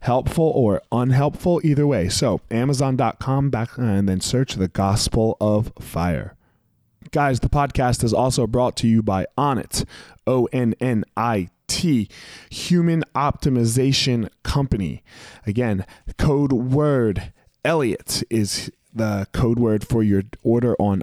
helpful or unhelpful, either way. So, Amazon.com back uh, and then search the Gospel of Fire. Guys, the podcast is also brought to you by Onnit, O N N I T, Human Optimization Company. Again, code word Elliot is the code word for your order on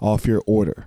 off your order.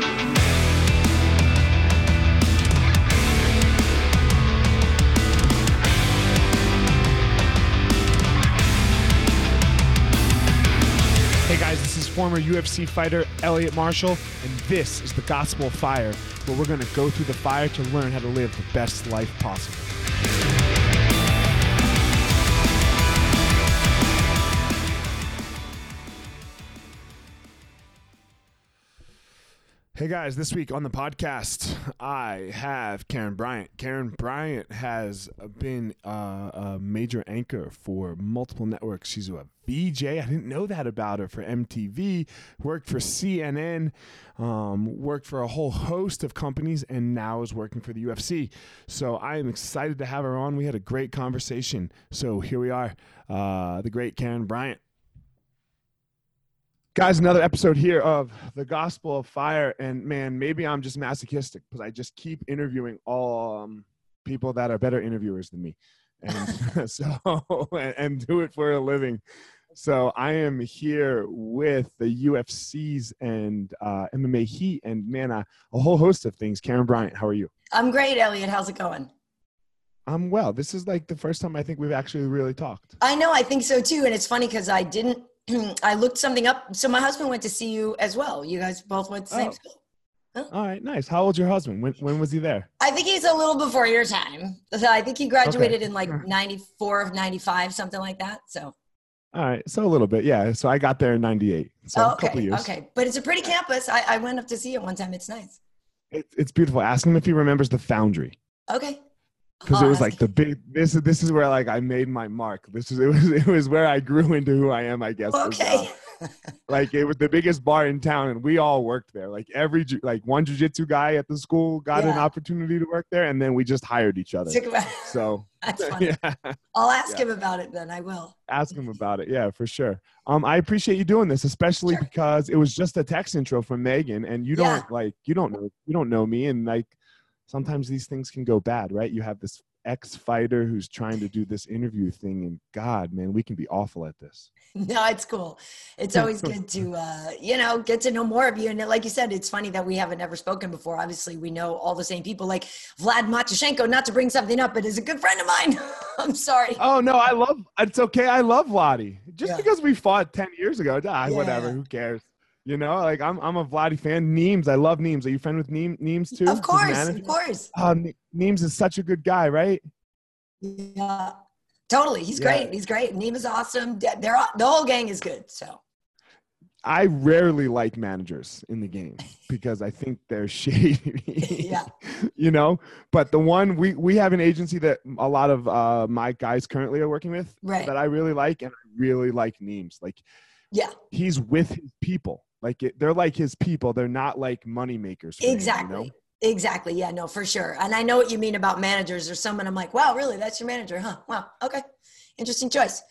former UFC fighter Elliot Marshall, and this is the Gospel Fire, where we're going to go through the fire to learn how to live the best life possible. Hey guys, this week on the podcast, I have Karyn Bryant. Karyn Bryant has been uh, a major anchor for multiple networks. She's a VJ. I didn't know that about her for MTV, worked for CNN, um, worked for a whole host of companies, and now is working for the UFC. So I am excited to have her on. We had a great conversation. So here we are, uh, the great Karyn Bryant. Guys, another episode here of the Gospel of Fire, and man, maybe I'm just masochistic because I just keep interviewing all um, people that are better interviewers than me, and so and, and do it for a living. So I am here with the UFCs and uh, MMA Heat, and man, a, a whole host of things. Karyn Bryant, how are you? I'm great, Elliot. How's it going? I'm well. This is like the first time I think we've actually really talked. I know. I think so too, and it's funny because I didn't I looked something up. So my husband went to see you as well. You guys both went to the same Oh. school. Huh? All right, nice. How old's your husband? When when was he there? I think he's a little before your time. So I think he graduated in like 94, of 95, something like that. So, All right, so a little bit, yeah. So I got there in '98, so oh, a couple okay. years. Okay. But it's a pretty campus. I, I went up to see it one time. It's nice. It, it's beautiful. Ask him if he remembers the Foundry Okay. Because it was like the big. This is this is where like I made my mark. This is it was it was where I grew into who I am. I guess. Okay. like it was the biggest bar in town, and we all worked there. Like every like one jujitsu guy at the school got an opportunity to work there, and then we just hired each other. So That's funny. yeah, I'll ask Yeah. him about it then. I will. ask him about it. Yeah, for sure. Um, I appreciate you doing this, especially Sure. because it was just a text intro from Megan, and you don't like you don't know you don't know me, and like sometimes these things can go bad, right? You have this ex fighter who's trying to do this interview thing, and God, man, we can be awful at this. No, it's cool. It's always good to, uh, you know, get to know more of you. And like you said, it's funny that we haven't ever spoken before. Obviously, we know all the same people, like Vlad Matyushenko. Not to bring something up, but is a good friend of mine. I'm sorry. Oh no, I love. It's okay. I love Vladdy. Just Yeah. because we fought ten years ago, ah, whatever. Who cares? You know, like I'm I'm a Vladdy fan. Neems, I love Neems. Are you friend with Neem, Neems too? of course, of course. Uh, Neems is such a good guy, right? Yeah, totally. He's Yeah. great. He's great. Neema's awesome. They're the whole gang is good. So I rarely like managers in the game because I think they're shady. Yeah. You know, but the one we we have an agency that a lot of uh, my guys currently are working with Right. that I really like, and I really like Neems. Like yeah, he's with his people. Like it, they're like his people. They're not like money makers. for him, you exactly. know? Exactly. Yeah, no, for sure. And I know what you mean about managers or someone I'm like, wow, really? That's your manager, huh? Wow. Okay. Interesting choice.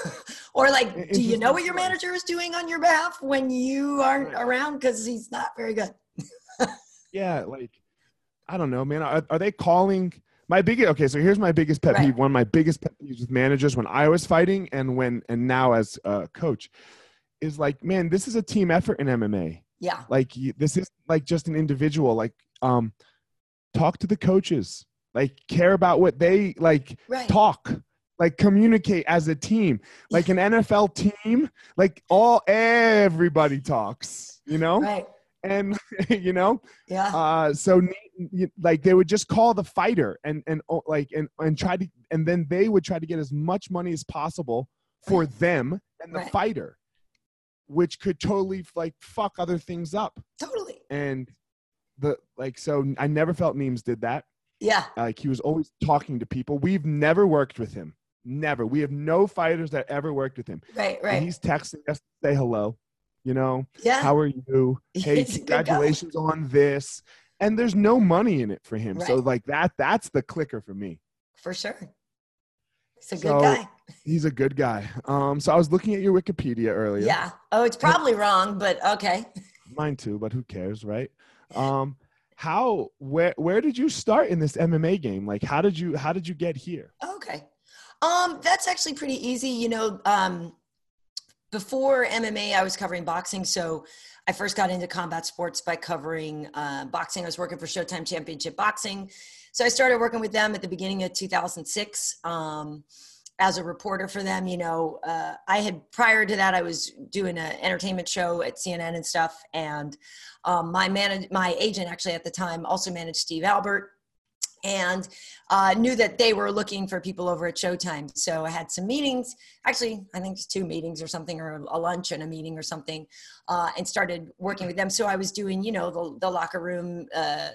or like, do you know what your manager is doing on your behalf when you aren't around because he's not very good? Yeah, like I don't know, man. Are, are they calling my biggest? Okay, so here's my biggest pet Right. peeve. One of my biggest pet peeves with managers when I was fighting and when and now as a coach is like, man, this is a team effort in MMA. Yeah. Like this is like just an individual. Like, um, talk to the coaches. Like, care about what they like. Right. Talk. Like communicate as a team, like an NFL team. Like all everybody talks, you know, Right. and you know, Yeah. uh, so like they would just call the fighter and and like and and try to and then they would try to get as much money as possible for them and the Right. fighter, which could totally like fuck other things up. totally. And the like so I never felt Memes did that. Yeah. Like he was always talking to people. We've never worked with him. Never. We have no fighters that ever worked with him. Right. right. And he's texting us to say hello. You know, Yeah. how are you? Hey, He's a good guy. congratulations on this. And there's no money in it for him. Right. So like that, that's the clicker for me. For sure. He's a good So, guy. He's a good guy. Um, so I was looking at your Wikipedia earlier. Yeah. Oh, it's probably wrong, but okay. Mine too, but who cares, right? Um, how where where did you start in this MMA game? Like how did you how did you get here? Okay. Um, that's actually pretty easy. You know, um, before MMA, I was covering boxing. So I first got into combat sports by covering uh, boxing. I was working for Showtime Championship Boxing. So I started working with them at the beginning of 2006 um, as a reporter for them. You know, uh, I had prior to that, I was doing an entertainment show at CNN and stuff. And um, my man, my agent actually at the time also managed Steve Albert and uh, knew that they were looking for people over at Showtime. So I had some meetings, actually, I think it's two meetings or something, or a lunch and a meeting or something, uh, and started working with them. So I was doing, you know, the, the locker room uh,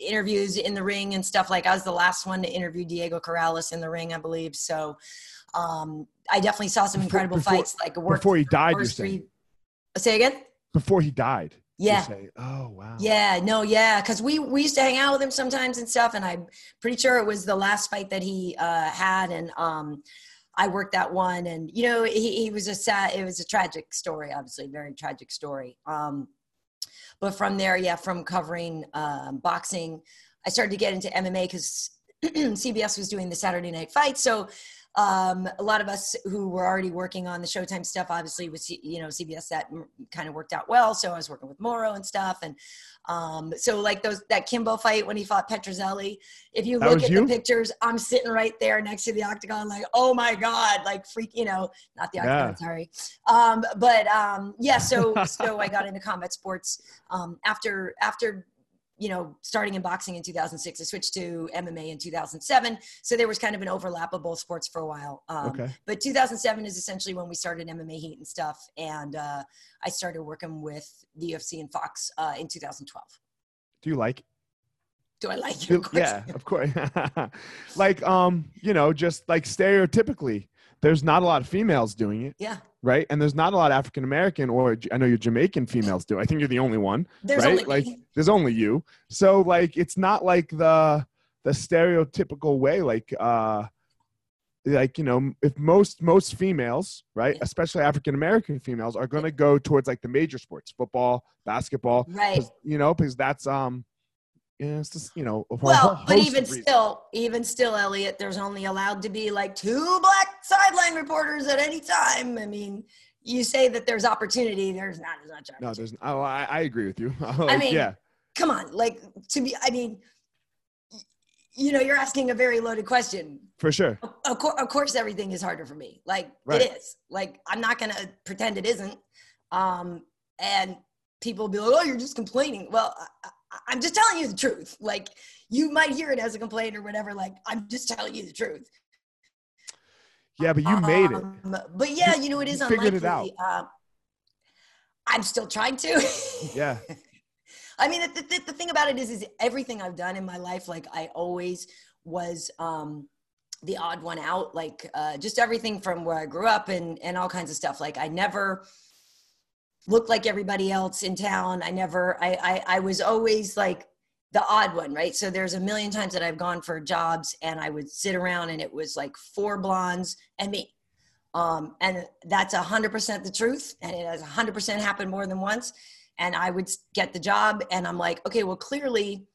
interviews in the ring and stuff like I was the last one to interview Diego Corrales in the ring, I believe. So um, I definitely saw some Before- incredible before- fights, like Before he died, you're saying. Say again? Before he died. Yeah. say, oh wow. Yeah, no, yeah, because we we used to hang out with him sometimes and stuff, and I'm pretty sure it was the last fight that he uh, had, and um, I worked that one, and you know, he, he was a sad, it was a tragic story, obviously, very tragic story. Um, but from there, yeah, from covering um, boxing, I started to get into MMA because CBS was doing the Saturday Night Fight, so um, a lot of us who were already working on the Showtime stuff, obviously with you know CBS, that kind of worked out well. So I was working with Mauro and stuff, and um, so like those that Kimbo fight when he fought Petruzelli. If you look at you? the pictures, I'm sitting right there next to the octagon, like oh my god, like freak, you know, not the octagon, Yeah. sorry. Um, but um, yeah, so so I got into combat sports um, after after you know, starting in boxing in 2006, I switched to MMA in 2007. So there was kind of an overlap of both sports for a while. Um, Okay. But 2007 is essentially when we started MMA Heat and stuff. And uh, I started working with the UFC and Fox uh, in 2012. Do you like Do I like you? yeah, of course. like, um, you know, just like stereotypically, there's not a lot of females doing it, Yeah. Right? And there's not a lot of African American or I know you're Jamaican females do. I think you're the only one, There's right? only like, there's only you. So, like, it's not like the the stereotypical way, like, uh, like you know, if most most females, right, Yeah. especially African American females, are going to go towards like the major sports, football, basketball, Right. you know, because that's um, yeah, it's just you know, Well, but even still, even still, Elliot, there's only allowed to be like two black sideline reporters at any time. I mean, you say that there's opportunity, there's not as much. No, there's. Oh, I, I agree with you. Like, mean, yeah, come on like to be i mean you know you're asking a very loaded question for sure. of, cour- of course everything is harder for me like Right. it is like i'm not gonna pretend it isn't um and people be like oh you're just complaining well I, I, i'm just telling you the truth like you might hear it as a complaint or whatever like i'm just telling you the truth Yeah, but you made it. Um, but yeah you know it is You figured unlikely it out. Uh, i'm still trying to Yeah, I mean, the, the, the thing about it is, is everything I've done in my life, like I always was um, the odd one out. Like uh, just everything from where I grew up and and all kinds of stuff. Like I never looked like everybody else in town. I never. I I, I was always like the odd one, right? So there's a million times that I've gone for jobs and I would sit around and it was like four blondes and me. Um, and that's a hundred percent the truth. And it has a hundred percent happened more than once. And I would get the job and I'm like, okay, well, clearly,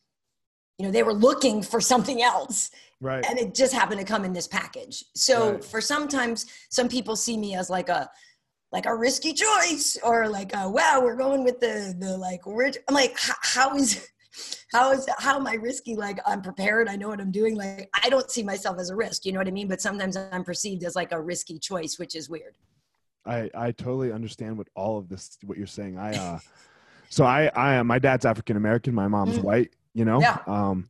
you know, they were looking for something else right. and it just happened to come in this package. So Right. for sometimes some people see me as like a like a risky choice or like a, wow we're going with the the like we're I'm like how is how is how am I risky like I'm prepared I know what I'm doing like I don't see myself as a risk you know what I mean but sometimes I'm perceived as like a risky choice which is weird I I totally understand what all of this what you're saying. I uh, so I I am my dad's African American. My mom's Mm. white. You know. Yeah. Um,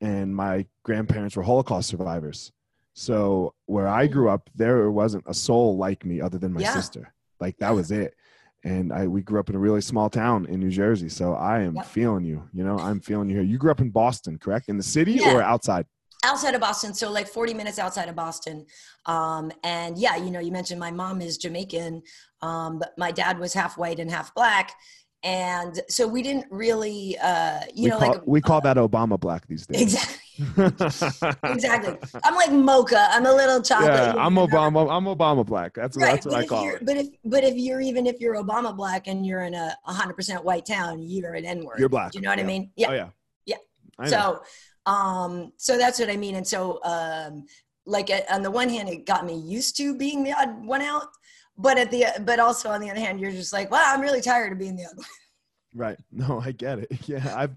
and my grandparents were Holocaust survivors. So where I grew up, there wasn't a soul like me other than my Yeah. sister. Like that was it. And I we grew up in a really small town in New Jersey. So I am Yep. feeling you. You know, I'm feeling you here. You grew up in Boston, correct? In the city Yeah. or outside? outside of Boston, so like 40 minutes outside of Boston. Um, and yeah, you know, you mentioned my mom is Jamaican, um, but my dad was half white and half black. And so we didn't really, uh, you we know, call, like we call that Obama black these days. exactly, exactly. I'm like mocha. I'm a little chocolate. yeah, I'm? Obama. I'm Obama black. That's Right, that's what but I if call it. But if but if you're even if you're Obama black and you're in a 100% white town, you're an N word. You're black. Do you know what Yeah. I mean? Yeah. Oh yeah. Yeah. I know. So, um, so that's what I mean. And so, um, like uh, on the one hand, it got me used to being the odd one out, but at the but also on the other hand, you're just like, wow, I'm really tired of being the odd one. Right. No, I get it. Yeah, I've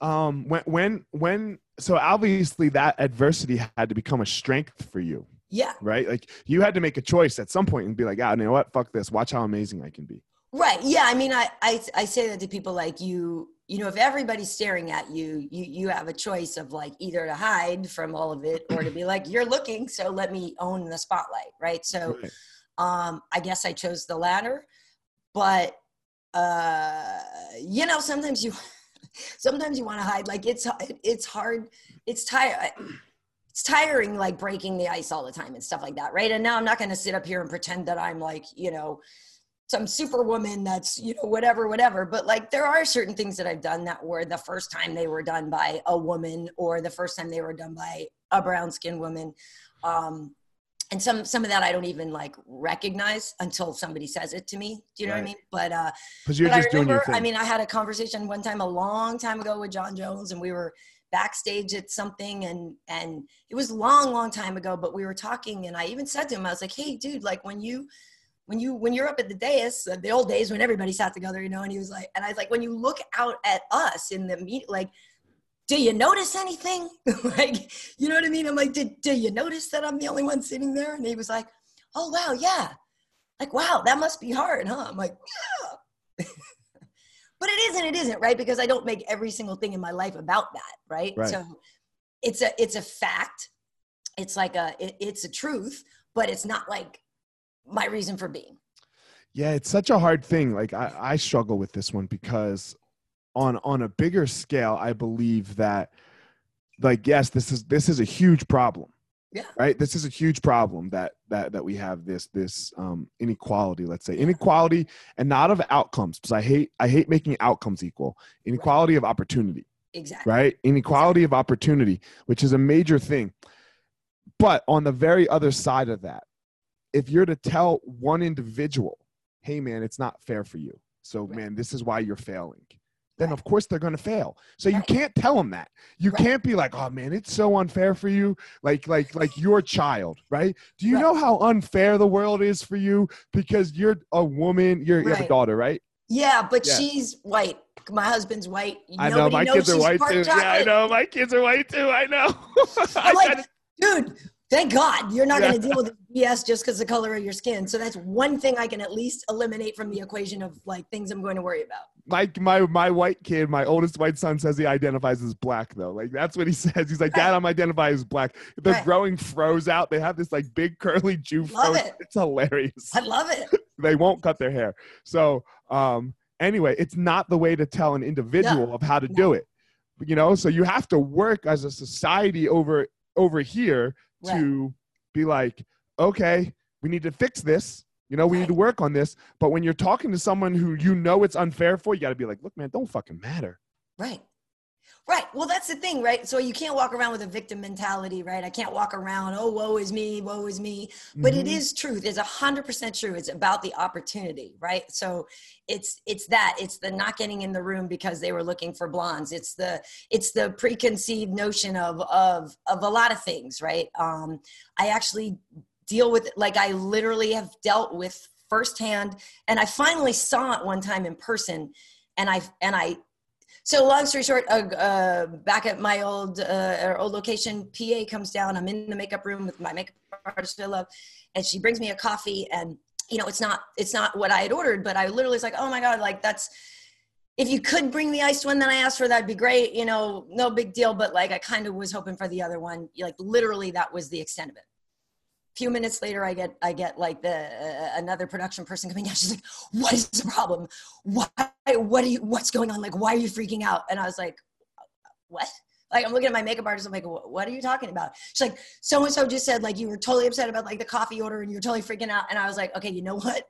um when when when so obviously that adversity had to become a strength for you, Yeah, right? Like you had to make a choice at some point and be like, ah, you know what? Fuck this. Watch how amazing I can be. right. Yeah, I mean, I I I say that to people like you. You know, if everybody's staring at you, you you have a choice of like either to hide from all of it or to be like, you're looking, so let me own the spotlight, right? So. Right. um i guess i chose the latter but uh you know sometimes you sometimes you want to hide like it's it's hard it's tired it's tiring like breaking the ice all the time and stuff like that right? And now i'm not going to sit up here and pretend that i'm like you know some superwoman that's you know whatever whatever. But like there are certain things that i've done that were the first time they were done by a woman or the first time they were done by a brown skinned woman. Um and some some of that I don't even like recognize until somebody says it to me. Do you know what I mean? But uh, Because you're but just I doing your remember, thing. I mean, I had a conversation one time a long time ago with Jon Jones, and we were backstage at something, and and it was long, long time ago. But we were talking, and I even said to him, I was like, "Hey, dude, like when you." When you when you're up at the dais, uh, the old days when everybody sat together, you know, and he was like, and I was like, when you look out at us in the meet, like, do you notice anything? like, you know what I mean? I'm like, did, do you notice that I'm the only one sitting there? And he was like, oh, wow, yeah. Like, wow, that must be hard, huh? I'm like, yeah. but it isn't, it isn't, right? Because I don't make every single thing in my life about that, right? Right. So it's a, it's a fact. It's like a, it, it's a truth, but it's not like my reason for being. Yeah, it's such a hard thing. Like I, I struggle with this one because on on a bigger scale, I believe that like yes, this is this is a huge problem. Yeah. Right? This is a huge problem that that that we have this this um inequality, let's say. Inequality and not of outcomes, because I hate I hate making outcomes equal. Inequality of opportunity Exactly. right? Inequality of opportunity, which is a major thing. But on the very other side of that, if you're to tell one individual, hey, man, it's not fair for you. So, Right. man, this is why you're failing. Then, Right. of course, they're going to fail. So you can't tell them that. You Right. can't be like, "Oh man, it's so unfair for you." Like, like, like your child, right? Do you Right. know how unfair the world is for you because you're a woman? You're, you have a daughter, right? Yeah, but Yeah. she's white. My husband's white. I know my knows kids are white too. Yeah, I know my kids are white too. I know. I like, dude, thank God you're not Yeah. going to deal with BS just because the color of your skin. So that's one thing I can at least eliminate from the equation of like things I'm going to worry about. Like my my white kid, my oldest white son says he identifies as black though. Like that's what he says. He's like, Dad, I'm identified as black. They're Right. growing froze out. They have this like big curly Jew Love fro. it. It's hilarious. I love it. they won't cut their hair. So um anyway, it's not the way to tell an individual of how to do it. You know, so you have to work as a society over over here Right. to be like, okay, we need to fix this. You know, we need to work on this. But when you're talking to someone who you know it's unfair for, you got to be like, look, man, don't fucking matter. Right. Right. Well, that's the thing, right? So you can't walk around with a victim mentality, right? I can't walk around, oh, woe is me, woe is me. But it Mhm. is truth. It's a hundred percent true. It's about the opportunity, right? So it's it's that. It's the not getting in the room because they were looking for blondes. It's the it's the preconceived notion of of of a lot of things, right? Um, I actually deal with it like I literally have dealt with firsthand, and I finally saw it one time in person, and I and I so long story short, uh, uh, back at my old uh, old location, PA comes down. I'm in the makeup room with my makeup artist I love, and she brings me a coffee. And you know, it's not it's not what I had ordered, but I literally was like, oh my god, like that's if you could bring the iced one that I asked for, that'd be great. You know, no big deal. But like, I kind of was hoping for the other one. Like, literally, that was the extent of it A few minutes later i get i get like the uh, another production person coming down she's like what is the problem why what are you what's going on like why are you freaking out and i was like what Like I'm looking at my makeup artist. I'm like, what are you talking about? She's like, so and so just said like you were totally upset about like the coffee order and you're totally freaking out. And I was like, okay, you know what?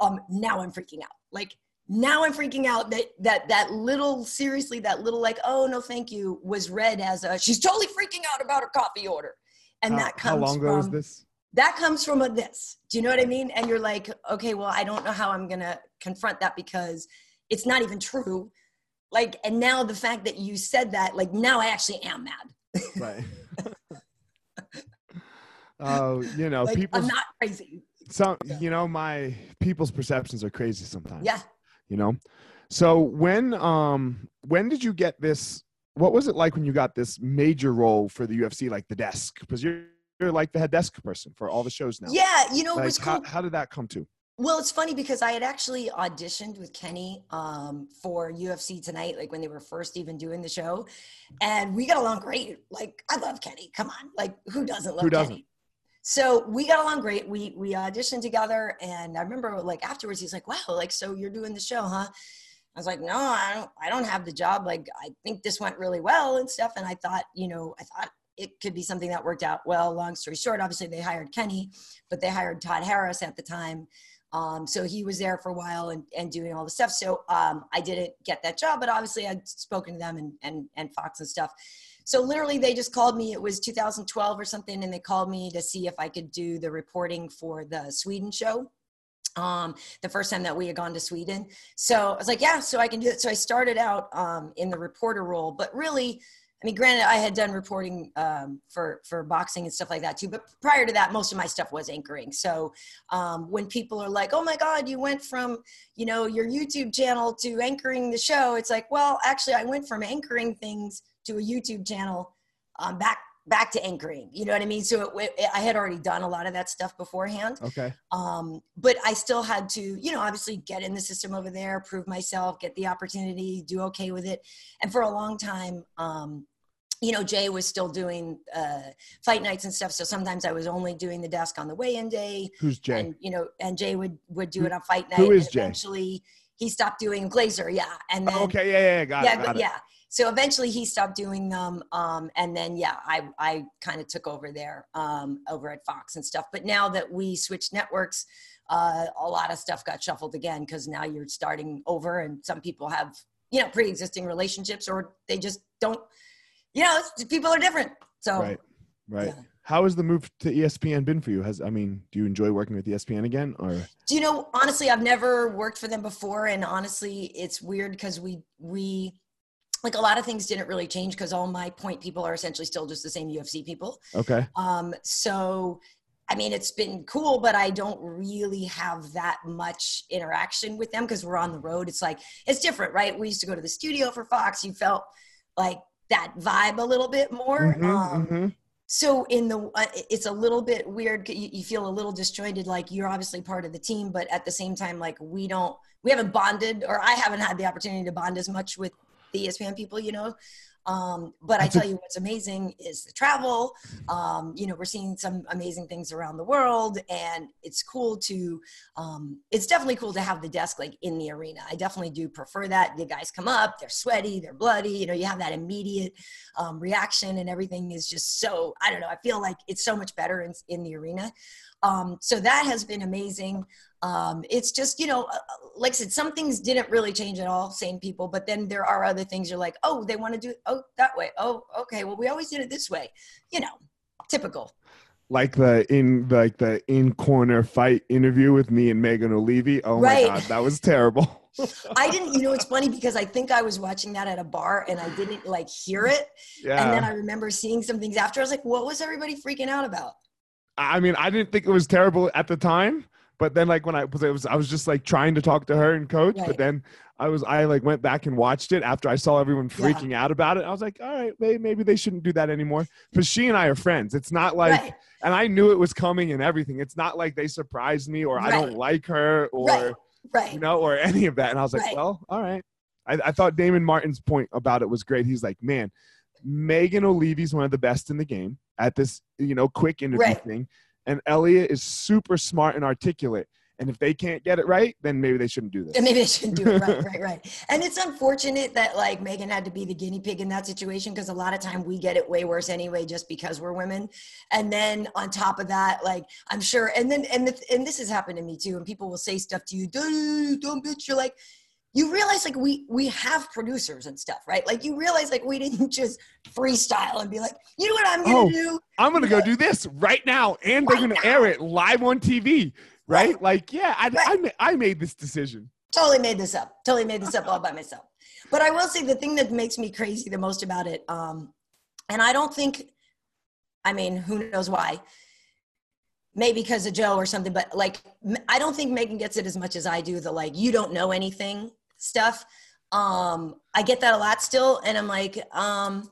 Um, now I'm freaking out. Like now I'm freaking out that that that little seriously that little like oh no thank you was read as a she's totally freaking out about her coffee order, and how, that comes how long ago from, was this? That comes from a this. Do you know what I mean? And you're like, okay, well I don't know how I'm gonna confront that because it's not even true. Like, and now the fact that you said that, like now I actually am mad. Right. Oh, you know, like, people. I'm not crazy. Some, you know, my people's perceptions are crazy sometimes. Yeah. You know, so when um when did you get this? What was it like when you got this major role for the UFC, like the desk? Because you're you're like the head desk person for all the shows now. Yeah, you know, it Like, was cool. how, how did that come to? Well, it's funny because I had actually auditioned with Kenny um, for UFC tonight, like when they were first even doing the show, and we got along great. Like I love Kenny. Come on, like who doesn't love Who doesn't? Kenny? So we got along great. We we auditioned together, and I remember like afterwards, he's like, "Wow, like so you're doing the show, huh?" I was like, "No, I don't. I don't have the job. Like I think this went really well and stuff." And I thought, you know, I thought it could be something that worked out well. Long story short, obviously they hired Kenny, but they hired Todd Harris at the time. Um, so he was there for a while and, and doing all the stuff. So um, I didn't get that job, but obviously I'd spoken to them and, and, and Fox and stuff. So literally they just called me, it was 2012 or something. And they called me to see if I could do the reporting for the Sweden show. Um, the first time that we had gone to Sweden. So I was like, yeah, so I can do it. So I started out um, in the reporter role, but really, I mean, granted, I had done reporting um, for for boxing and stuff like that too. But prior to that, most of my stuff was anchoring. So um, when people are like, "Oh my God, you went from you know your YouTube channel to anchoring the show," it's like, well, actually, I went from anchoring things to a YouTube channel um, back back to anchoring. You know what I mean? So it, it, I had already done a lot of that stuff beforehand. Okay. Um, but I still had to, you know, obviously get in the system over there, prove myself, get the opportunity, do okay with it. And for a long time, um, you know, Jay was still doing uh, fight nights and stuff. So sometimes I was only doing the desk on the weigh-in day, Who's Jay? and you know, and Jay would would do Who- it on fight night. who is Jay? Eventually, he stopped doing Glazer, yeah, and then Oh, okay. Yeah. Yeah. yeah, Got yeah, it. Got but it. So eventually he stopped doing them. Um, and then, yeah, I, I kind of took over there um, over at Fox and stuff. But now that we switched networks, uh, a lot of stuff got shuffled again because now you're starting over and some people have, you know, pre existing relationships or they just don't, you know, it's- people are different. So, Right. Right. Yeah. How has the move to ESPN been for you? Has I mean, do you enjoy working with ESPN again, or do you know, honestly, I've never worked for them before. And honestly, it's weird because we, we, like a lot of things didn't really change because all my point people are essentially still just the same UFC people. okay? Um, so, I mean, it's been cool, but I don't really have that much interaction with them because we're on the road. It's like, it's different, right? We used to go to the studio for Fox. You felt like that vibe a little bit more. Mhm, um, mhm. so in the uh, it's a little bit weird you, you feel a little disjointed like you're obviously part of the team but at the same time like we don't we haven't bonded or i haven't had the opportunity to bond as much with the espn people you know? Um, but i tell you what's amazing is the travel. Um, you know we're seeing some amazing things around the world and it's cool to um, it's definitely cool to have the desk like in the arena. I definitely do prefer that. The guys come up they're sweaty they're bloody you know you have that immediate um, reaction and everything is just so i don't know i feel like it's so much better in, in the arena. Um, so that has been amazing um, it's just you know uh, like i said some things didn't really change at all same people but then there are other things you're like oh they want to do oh that way oh okay well we always did it this way you know typical Like the in like the in corner fight interview with me and Megan Olivi. Oh Right. my god, that was terrible. i didn't you know it's funny because i think i was watching that at a bar and i didn't like hear it yeah. and then i remember seeing some things after i was like what was everybody freaking out about I mean, I didn't think it was terrible at the time, but then like when I was, it was I was just like trying to talk to her and coach, Right. but then I was I like went back and watched it after I saw everyone Yeah. freaking out about it. I was like, all right, maybe, maybe they shouldn't do that anymore. Because she and I are friends. It's not like, right and I knew it was coming and everything. It's not like they surprised me or I don't like her or right right you know or any of that. And I was like, Right. well, all right. I, I thought Damon Martin's point about it was great. He's like, man, Megan Olivi's one of the best in the game at this, you know, quick interview Right. thing. And Elliot is super smart and articulate. And if they can't get it right, then maybe they shouldn't do this. And maybe they shouldn't do it. Right, right, right. And it's unfortunate that like Megan had to be the guinea pig in that situation because a lot of time we get it way worse anyway, just because we're women. And then on top of that, like I'm sure, and then and the, and this has happened to me too. And people will say stuff to you, don't, don't bitch. You're like, you realize like we we have producers and stuff, right? Like you realize like we didn't just freestyle and be like, you know what I'm gonna Oh, do? I'm gonna go do this right now, and they're gonna now. air it live on TV, right? Right. Like, yeah, I, Right. I, I made this decision. totally made this up totally made this up all by myself but i will say the thing that makes me crazy the most about it um and i don't think i mean who knows why maybe because of joe or something but like I don't think megan gets it as much as i do the like you don't know anything stuff. Um i get that a lot still and i'm like um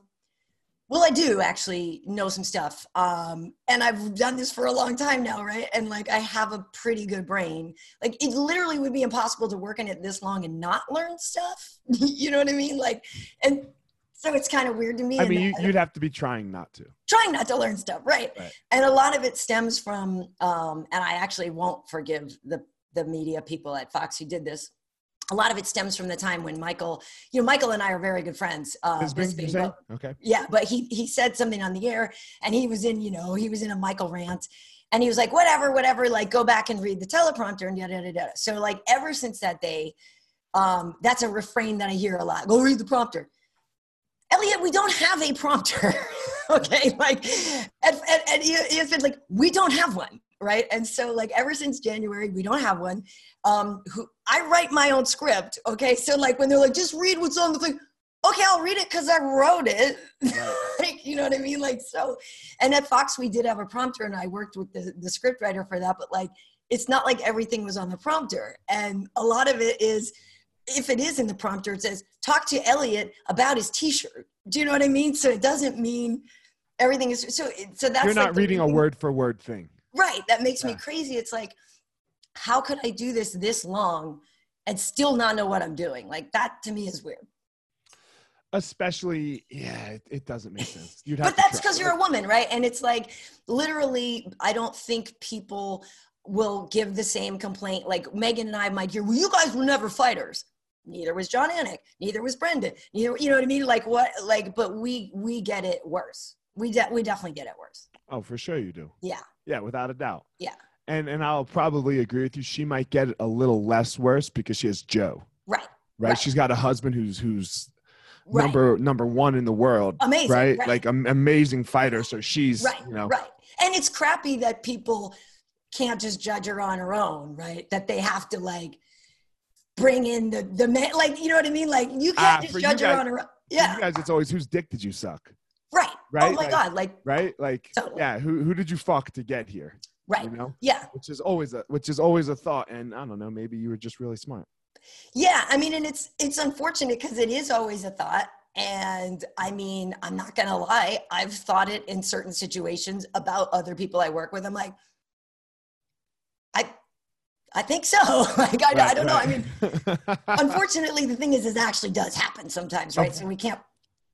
well i do actually know some stuff. Um and i've done this for a long time now right? And like i have a pretty good brain. Like it literally would be impossible to work in it this long and not learn stuff. You know what i mean? Like and so it's kind of weird to me I mean, you, you'd have to be trying not to. trying not to learn stuff right, Right. and a lot of it stems from um and i actually won't forgive the the media people at fox who did this a lot of it stems from the time when michael you know michael and i are very good friends uh Bisping, Okay. yeah but he he said something on the air and he was in you know he was in a michael rant and he was like whatever whatever like go back and read the teleprompter and yada yada yada. So like ever since that day um that's a refrain that i hear a lot go read the prompter. Elliot we don't have a prompter okay? Like and, and, and he, he has been like we don't have one right? And so like ever since january we don't have one um who i write my own script okay? So like when they're like just read what's on the thing okay i'll read it because i wrote it. Like you know what i mean? Like so and at fox we did have a prompter and i worked with the, the script writer for that but like it's not like everything was on the prompter. And a lot of it is if it is in the prompter it says talk to elliot about his t-shirt. Do you know what i mean? So it doesn't mean everything is so so that's You're not the reading a word for word thing. Right that makes me crazy. It's like how could i do this this long and still not know what i'm doing? Like that to me is weird. Especially, yeah, it, it doesn't make sense. You'd have but that's because you're a woman right? And it's like literally i don't think people will give the same complaint. Like megan and i might hear well you guys were never fighters. Neither was jon anik. Neither was brendan neither you know what i mean? Like what like but we we get it worse. We de- we definitely get it worse. Oh, for sure you do. yeah Yeah, without a doubt. Yeah. And and I'll probably agree with you. She might get it a little less worse because she has Joe, right right? Right. She's got a husband who's who's right number number one in the world, amazing right? right Like an amazing fighter. So she's, right you know, right and it's crappy that people can't just judge her on her own right that they have to like bring in the the man like you know what i mean like you can't ah, for just judge her on her own yeah You guys, it's always whose dick did you suck, Oh right oh my Like- god like right? Like, Totally. yeah, who who did you fuck to get here? right You know, yeah which is always a which is always a thought. And I don't know, maybe you were just really smart. yeah i mean and it's it's unfortunate because it is always a thought and i mean i'm not gonna lie i've thought it in certain situations about other people i work with i'm like i i think so like i, I don't know i mean unfortunately the thing is it actually does happen sometimes right Okay. so we can't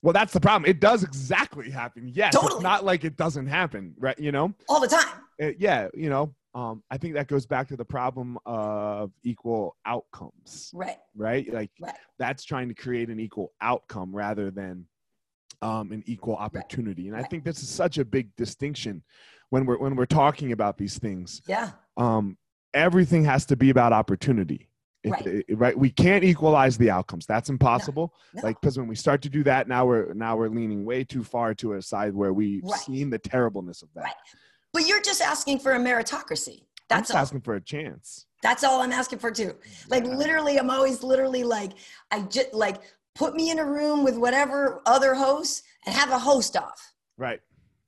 well, that's the problem. It does exactly happen. Yes, it's not like it doesn't happen, right? You know, all the time Uh, yeah, you know. Um, I think that goes back to the problem of equal outcomes, right right? Like Right. that's trying to create an equal outcome rather than um, an equal opportunity. And I Right. think this is such a big distinction when we're when we're talking about these things. yeah um, everything has to be about opportunity. If- Right. it- right. We can't equalize the outcomes. That's impossible. no. Like because when we start to do that, now we're now we're leaning way too far to a side where we've Right. seen the terribleness of that. Right. but you're just asking for a meritocracy I'm that's just asking for a chance. that's all i'm asking for too like Yeah. literally i'm always literally like i just like put me in a room with whatever other hosts and have a host off Right.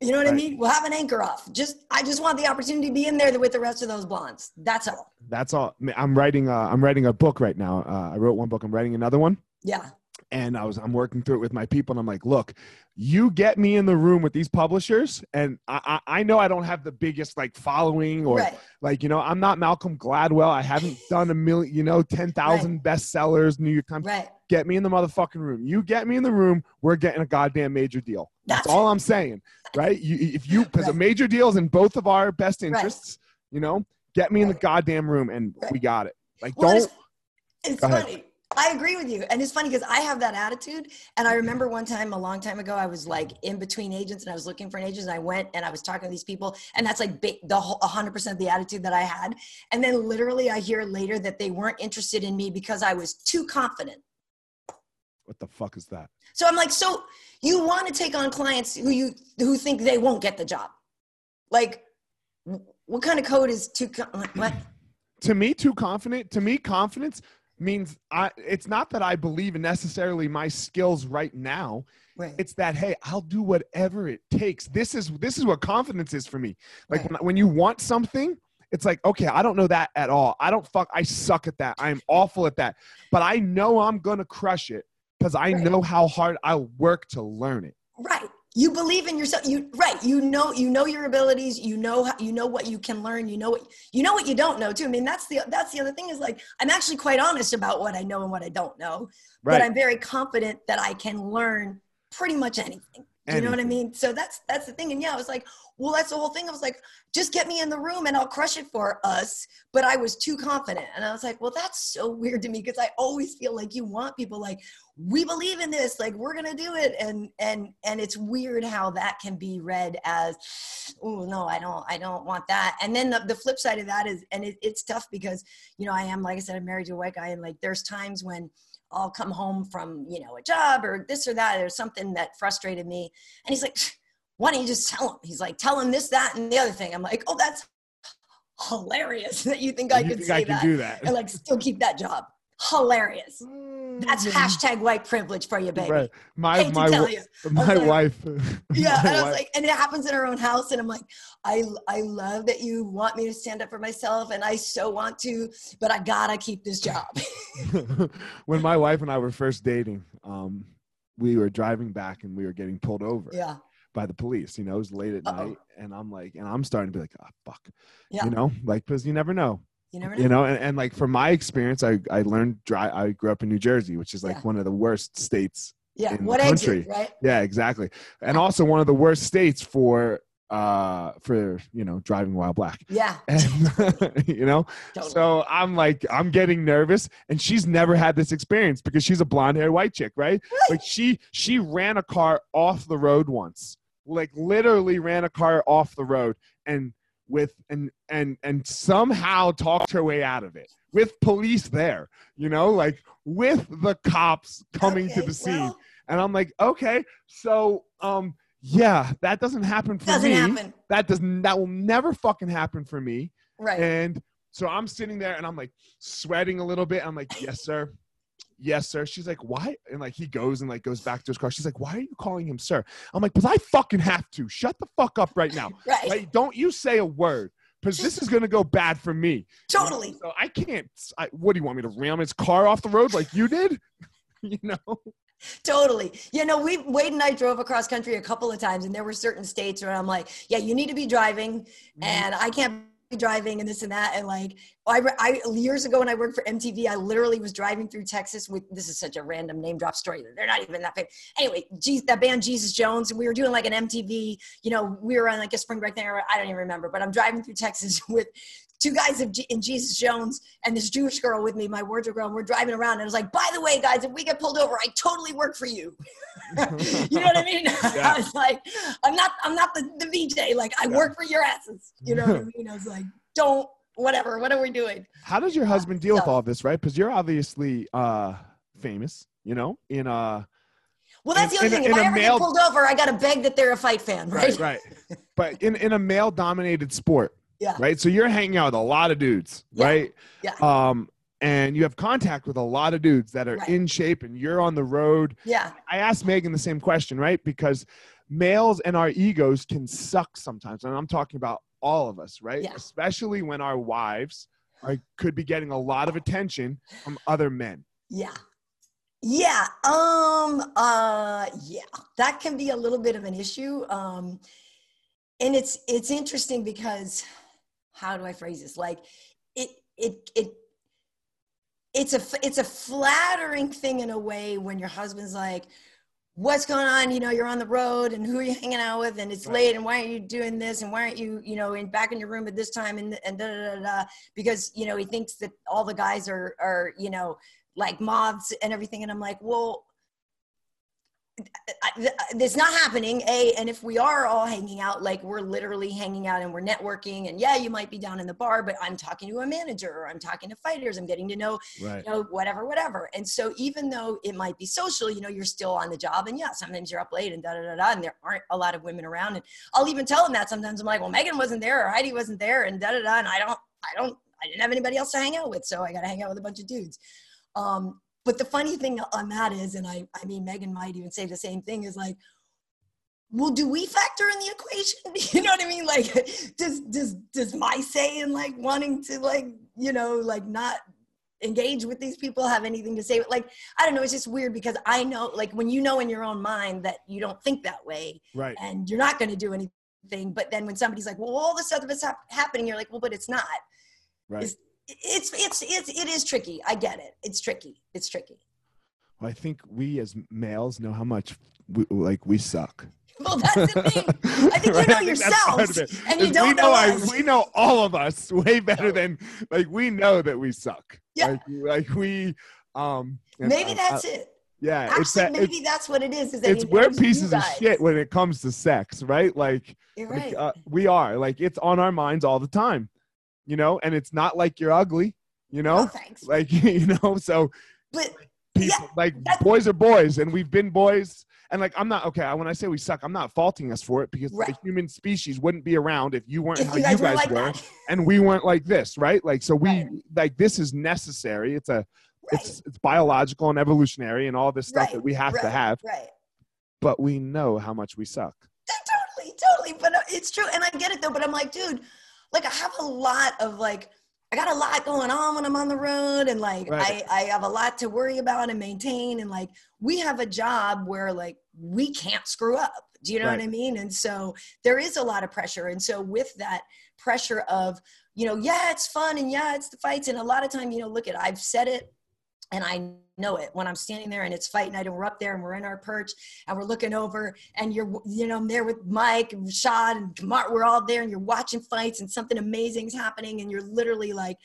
You know what i mean we'll have an anchor off just i just want the opportunity to be in there with the rest of those blondes that's all That's all. I I'm writing. Uh, I'm writing a book right now. Uh, I wrote one book. I'm writing another one. yeah and I was I'm working through it with my people, and I'm like, look, you get me in the room with these publishers, and I I, I know I don't have the biggest like following or right like you know I'm not Malcolm Gladwell. I haven't done a million, you know, ten thousand bestsellers, New York Times. right Get me in the motherfucking room. You get me in the room, we're getting a goddamn major deal. That's, all I'm saying, right? You, if you because a major deal is in both of our best Right. interests, you know. Get me in the goddamn room and we got it. Like Well, don't it's, it's ahead. funny. I agree with you. And it's funny because I have that attitude. And I remember one time, a long time ago, I was like in between agents and I was looking for an agent. And I went and I was talking to these people. And that's like the whole 100% of the attitude that I had. And then literally, I hear later that they weren't interested in me because I was too confident. What the fuck is that? So I'm like, so you want to take on clients who you who think they won't get the job? Like, what kind of code is too? co- I'm like, what? to me too confident to me confidence means i it's not that i believe in necessarily my skills right now Right. it's that hey i'll do whatever it takes this is this is what confidence is for me like Right. when, when you want something it's like okay i don't know that at all i don't fuck i suck at that i'm awful at that but i know i'm gonna crush it because i Right. know how hard i'll work to learn it. Right. You believe in yourself. You right. You know you know your abilities. You know how, you know what you can learn. You know what you know what you don't know too. I mean that's the that's the other thing is like i'm actually quite honest about what i know and what i don't know right. But i'm very confident that i can learn pretty much anything. You know what i mean? So that's that's the thing. And yeah i was like well that's the whole thing. I was like just get me in the room and i'll crush it for us. But i was too confident. And i was like well that's so weird to me because i always feel like you want people like we believe in this like we're gonna do it. And and and it's weird how that can be read as oh no i don't i don't want that. And then the, the flip side of that is and it, it's tough because you know i am like i said i'm married to a white guy. And like there's times when i'll come home from you know a job or this or that or something that frustrated me. And he's like why don't you just tell him? He's like tell him this that and the other thing. I'm like oh that's hilarious that you think i you could think say i can that do that. and like still keep that job. Hilarious. That's hashtag white privilege for you, baby. right. My Hate my tell you. my like- wife. Yeah, my and I was wife- like, and it happens in our own house, and I'm like, I I love that you want me to stand up for myself, and I so want to, but I gotta keep this job. when my wife and I were first dating, um, we were driving back and we were getting pulled over. Yeah, by the police. You know, it was late at Uh-oh. night, and I'm like, and I'm starting to be like, ah, fuck. Yeah. You know, like because you never know. you never know. You know, and, and like from my experience, I I learned dry. I grew up in New Jersey, which is like Yeah. one of the worst states. yeah, in the what exit, country. right? Yeah, exactly, and also one of the worst states for uh for you know driving while black. Yeah, And you know, totally. so I'm like, I'm getting nervous, and she's never had this experience because she's a blonde haired white chick, right? Like she she ran a car off the road once, like literally ran a car off the road, and with and and and somehow talked her way out of it with police there, you know, like with the cops coming to the scene, well, and I'm like, okay, so um. Yeah, that doesn't happen for doesn't me. happen, That doesn't. That will never fucking happen for me. right? And so I'm sitting there and I'm like sweating a little bit. I'm like, yes, sir. Yes, sir. She's like, why? And like he goes and like goes back to his car. She's like, why are you calling him sir? I'm like, because I fucking have to. Shut the fuck up right now. right, Like, don't you say a word. Because this is gonna go bad for me. totally. So I can't. I, what do you want me to ram his car off the road like you did? you know? Totally. You know, we Wade and I drove across country a couple of times, and there were certain states where I'm like, yeah, you need to be driving, Mm-hmm. and I can't driving, and this and that, and like, I, I years ago when I worked for MTV, I literally was driving through Texas with this is such a random name drop story. They're not even that big. Anyway, geez, that band Jesus Jones, and we were doing like an MTV. You know, we were on like a spring break there. I don't even remember, but I'm driving through Texas with two guys in Jesus Jones and this Jewish girl with me, my wardrobe girl. And we're driving around, and I was like, by the way, guys, if we get pulled over, I totally work for you. you know what I mean? Yeah. I was like, I'm not, I'm not the, the VJ. Like, I Yeah. work for your asses. You know what I mean? I was like, don't, whatever. What are we doing? How does your husband deal with all this, right? Because you're obviously uh famous, you know, in uh Well, that's In- the other in thing. If I a ever male- get pulled over, I got to beg that they're a fight fan, right? right, right. but in in a male dominated sport, Yeah. right? So you're hanging out with a lot of dudes, Yeah. right? Yeah. Um, and you have contact with a lot of dudes that are Right. in shape, and you're on the road. Yeah. I asked Megan the same question, right? Because males and our egos can suck sometimes, and I'm talking about all of us, right? Yeah. Especially when our wives are could be getting a lot of attention from other men. Yeah. Yeah. Um uh yeah. That can be a little bit of an issue. Um and it's it's interesting because how do I phrase this? Like it it it it's a, it's a flattering thing in a way when your husband's like what's going on? You know you're on the road and who are you hanging out with? And it's right. late and why aren't you doing this? And why aren't you you know in back in your room at this time? And and da, da, da, da, because you know he thinks that all the guys are are you know like moths and everything. And i'm like well it's not happening a and if we are all hanging out like we're literally hanging out and we're networking and yeah you might be down in the bar but i'm talking to a manager or i'm talking to fighters i'm getting to know right. you know whatever whatever. And so even though it might be social you know you're still on the job and yeah sometimes you're up late and da da da da and there aren't a lot of women around. And i'll even tell them that sometimes i'm like well megan wasn't there or heidi wasn't there and da da da and i don't i don't i didn't have anybody else to hang out with so i got to hang out with a bunch of dudes. Um, but the funny thing on that is, and I, I mean, Megan might even say the same thing is like, well, do we factor in the equation? You know what I mean? Like, does does does my say in like wanting to like you know like not engage with these people have anything to say? Like, I don't know. It's just weird because I know like when you know in your own mind that you don't think that way, right? And you're not going to do anything. But then when somebody's like, well, all this stuff is happening, you're like, well, but it's not. Right. Is, it's it's it's it is tricky. I get it. It's tricky. It's tricky. Well, I think we as males know how much we, like we suck. Well, that's the thing. I think right? you know yourselves, and you don't we know, know I, we know all of us way better than like we know that we suck. Yeah. Like, like we. Um. Maybe that's it. Yeah, Actually, it's that, maybe that's what it is. is it's we're pieces of shit when it comes to sex, right? Like, You're right. Like, uh, we are like it's on our minds all the time you know, and it's not like you're ugly, you know, oh, thanks. like you know, so but people yeah, like boys are boys, and we've been boys. And like I'm not okay. When I say we suck, I'm not faulting us for it because right. the human species wouldn't be around if you weren't if how you guys, you guys like were, and we weren't like this, right? Like so, we right. like this is necessary. It's a, right. it's it's biological and evolutionary and all this stuff that we have to have. Right. But we know how much we suck. Totally, totally. But uh, it's true, and I get it though. But I'm like, dude, like I have a lot of like I got a lot going on when I'm on the road and like right. I, I have a lot to worry about and maintain and like we have a job where like we can't screw up. Do you know right. what I mean? And so there is a lot of pressure. And so with that pressure of, you know, yeah, it's fun and yeah, it's the fights. And a lot of time, you know, look at I've said it and I know it when I'm standing there and it's fight night and we're up there and we're in our perch and we're looking over and you're, you know, I'm there with Mike and Rashad and Kamar, we're all there and you're watching fights and something amazing's happening and you're literally like,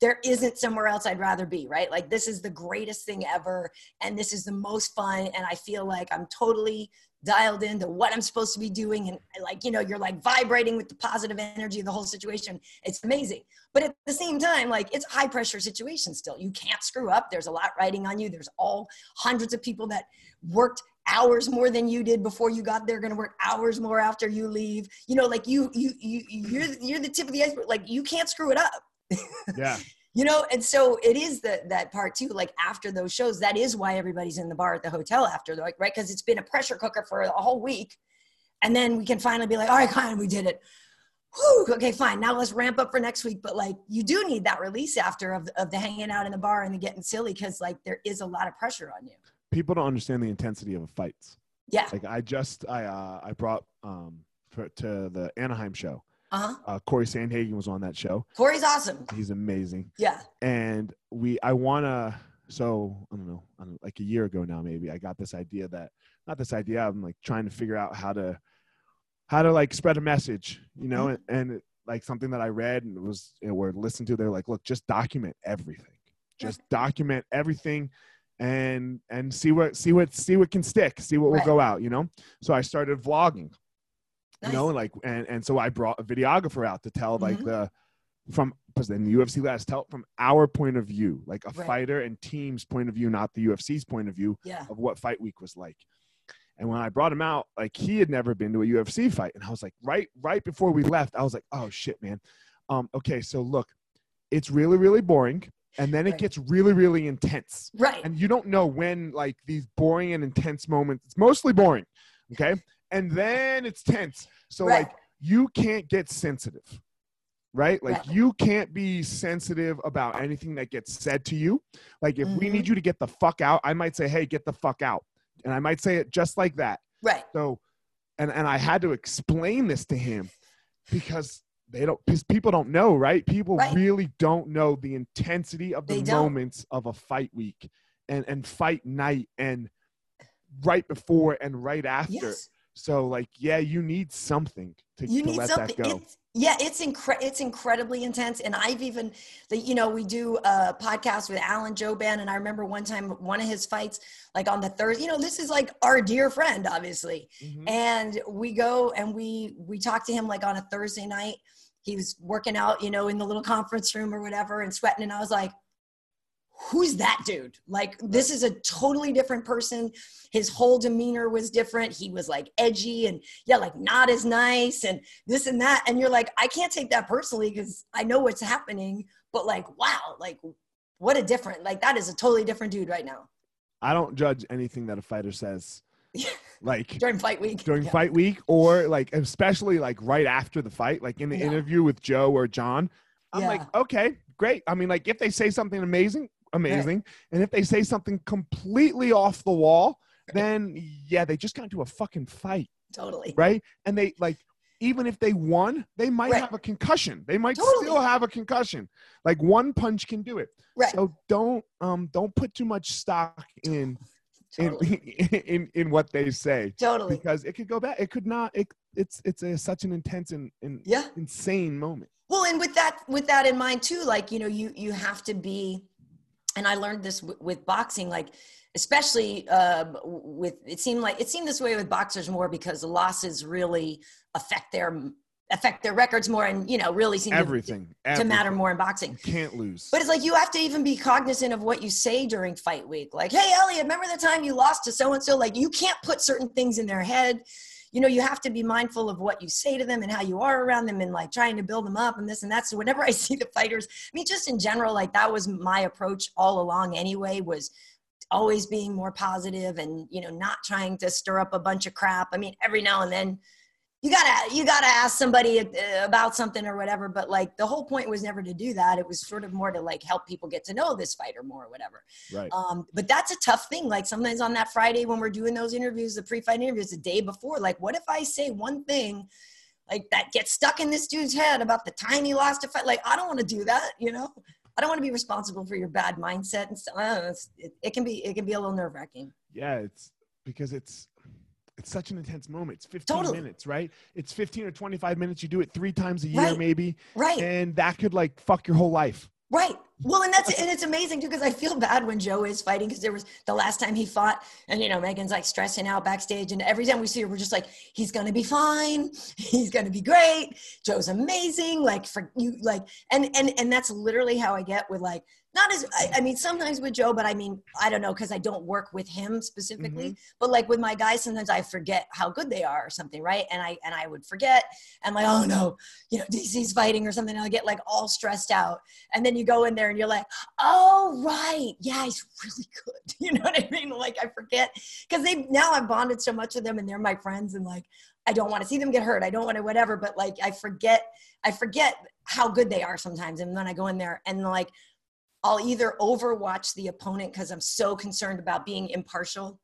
there isn't somewhere else I'd rather be, right? Like this is the greatest thing ever and this is the most fun and I feel like I'm totally dialed into what I'm supposed to be doing. And like, you know, you're like vibrating with the positive energy of the whole situation. It's amazing. But at the same time, like it's a high pressure situation still. You can't screw up. There's a lot riding on you. There's all hundreds of people that worked hours more than you did before you got there going to work hours more after you leave you know like you you you you're you're the tip of the iceberg like you can't screw it up yeah you know and so it is that that part too like after those shows that is why everybody's in the bar at the hotel after like right? Because it's been a pressure cooker for a whole week and then we can finally be like all right fine we did it. Whew, okay fine now let's ramp up for next week. But like you do need that release after of, of the hanging out in the bar and the getting silly because like there is a lot of pressure on you. People don't understand the intensity of fights. Yeah. Like i just i uh i brought um for, to the anaheim show uh-huh. Uh, Corey Sandhagen was on that show. Corey's awesome. He's amazing. Yeah. And we, I want to, so I don't know, like a year ago now, maybe I got this idea that, not this idea, I'm like trying to figure out how to, how to like spread a message, you know, mm-hmm. and, and like something that I read and was, you know, or listened to, they're like, look, just document everything. Just document everything and and see what see what see what can stick see what will go out you know so i started vlogging Nice. You know, like and and so I brought a videographer out to tell like mm-hmm. the from because then the UFC last tell from our point of view, like a right. fighter and team's point of view, not the UFC's point of view yeah. of what fight week was like. And when I brought him out, like he had never been to a UFC fight, and I was like, right, right before we left, I was like, oh shit, man. Um, okay, so look, it's really, really boring, and then it right. gets really, really intense. Right. And you don't know when like these boring and intense moments. It's mostly boring. Okay and then it's tense. So right. like you can't get sensitive. Right? Like right. you can't be sensitive about anything that gets said to you. Like if mm-hmm. we need mm-hmm. you to get the fuck out, I might say, "Hey, get the fuck out." And I might say it just like that. Right. So and and I had to explain this to him because they don't because people don't know, right? People right. really don't know the intensity of the moments of a fight week and and fight night and right before and right after. Yes. So like, yeah, you need something to, you to need let something. that go. It's, yeah, it's incre- it's incredibly intense. And I've even, the, you know, we do a podcast with Alan Jouban, and I remember one time one of his fights, like on the Thursday. You know, this is like our dear friend, obviously, Mhm. and we go and we we talk to him like on a Thursday night. He was working out, you know, in the little conference room or whatever, and sweating. And I was like, who's that dude? Like, this is a totally different person. His whole demeanor was different. He was like edgy and yeah, like not as nice and this and that. And you're like, I can't take that personally because I know what's happening. But like, wow, like what a different, like that is a totally different dude right now I don't judge anything that a fighter says. Like during fight week. during Yeah. fight week or like especially like right after the fight, like in the Yeah. interview with Joe or Jon. I'm like, okay, great. I mean, like if they say something amazing, amazing. And if they say something completely off the wall, then yeah, they just got into a fucking fight, Totally. right? And they like even if they won, they might Right. have a concussion. They might Totally. still have a concussion. Like one punch can do it. Right. So don't um don't put too much stock in in Totally. in, in what they say Totally. because it could go back. It could not. It, it's it's a, such an intense and, and Yeah. insane moment. Well, and with that with that in mind too, like you know, you you have to be, and I learned this w- with boxing, like especially uh, with it seemed like it seemed this way with boxers more because losses really affect their affect their records more, and you know, really seem to, Everything, to matter everything. more in boxing. You can't lose. But it's like you have to even be cognizant of what you say during fight week. Like, hey, Elliot, remember the time you lost to so and so? Like, you can't put certain things in their head. You know, you have to be mindful of what you say to them and how you are around them and like trying to build them up and this and that. So, whenever I see the fighters, I mean, just in general, like that was my approach all along anyway, was always being more positive and, you know, not trying to stir up a bunch of crap. I mean, every now and then, you gotta you gotta ask somebody uh, about something or whatever but like the whole point was never to do that. It was sort of more to like help people get to know this fighter more or whatever. Right. um, but that's a tough thing. Like sometimes on that friday when we're doing those interviews the pre-fight interviews the day before like what if i say one thing like that gets stuck in this dude's head about the time he lost a fight? Like i don't want to do that you know? I don't want to be responsible for your bad mindset and stuff I don't know, it's- it, it can be it can be a little nerve-wracking. Yeah, it's because it's it's such an intense moment. It's 15 Totally. minutes, right? It's 15 or 25 minutes. You do it three times a year, Right. maybe, right and that could like fuck your whole life. Right. Well, and that's and it's amazing too because I feel bad when Joe is fighting because there was the last time he fought, and you know Megan's like stressing out backstage, and every time we see her, we're just like, he's gonna be fine, he's gonna be great. Joe's amazing. Like for you, like and and and that's literally how I get with like not as I, I mean sometimes with Joe, but I mean I don't know because I don't work with him specifically, mm-hmm. but like with my guys, sometimes I forget how good they are or something, right? And I and I would forget and like oh no, you know DC's fighting or something, and I get like all stressed out. And then you go in there and you're like oh right yeah he's really good you know what i mean? Like i forget because they now i've bonded so much with them and they're my friends and like i don't want to see them get hurt i don't want to whatever but like i forget i forget how good they are sometimes and then i go in there and like i'll either overwatch the opponent because i'm so concerned about being impartial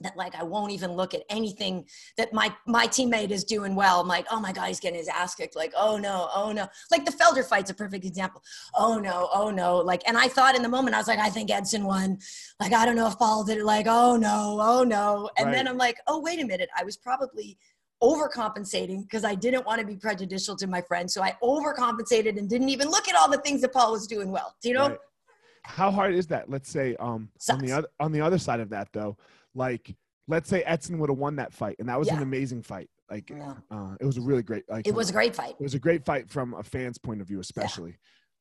that like I won't even look at anything that my my teammate is doing well. I'm like, oh my god, he's getting his ass kicked. Like, oh no, oh no. Like the Felder fight's a perfect example. Oh no, oh no. Like, and I thought in the moment, I was like, I think Edson won. Like, I don't know if Paul did it. Like, oh no, oh no. And then I'm like, oh wait a minute, I was probably overcompensating because I didn't want to be prejudicial to my friend. So I overcompensated and didn't even look at all the things that Paul was doing well. Do you know? Right. How hard is that? Let's say um on the other on the other side of that though, like let's say Edson would have won that fight, and that was an amazing fight. Like Yeah. uh, it was a really great. Like It was a great fight. it was a great fight from a fan's point of view, especially.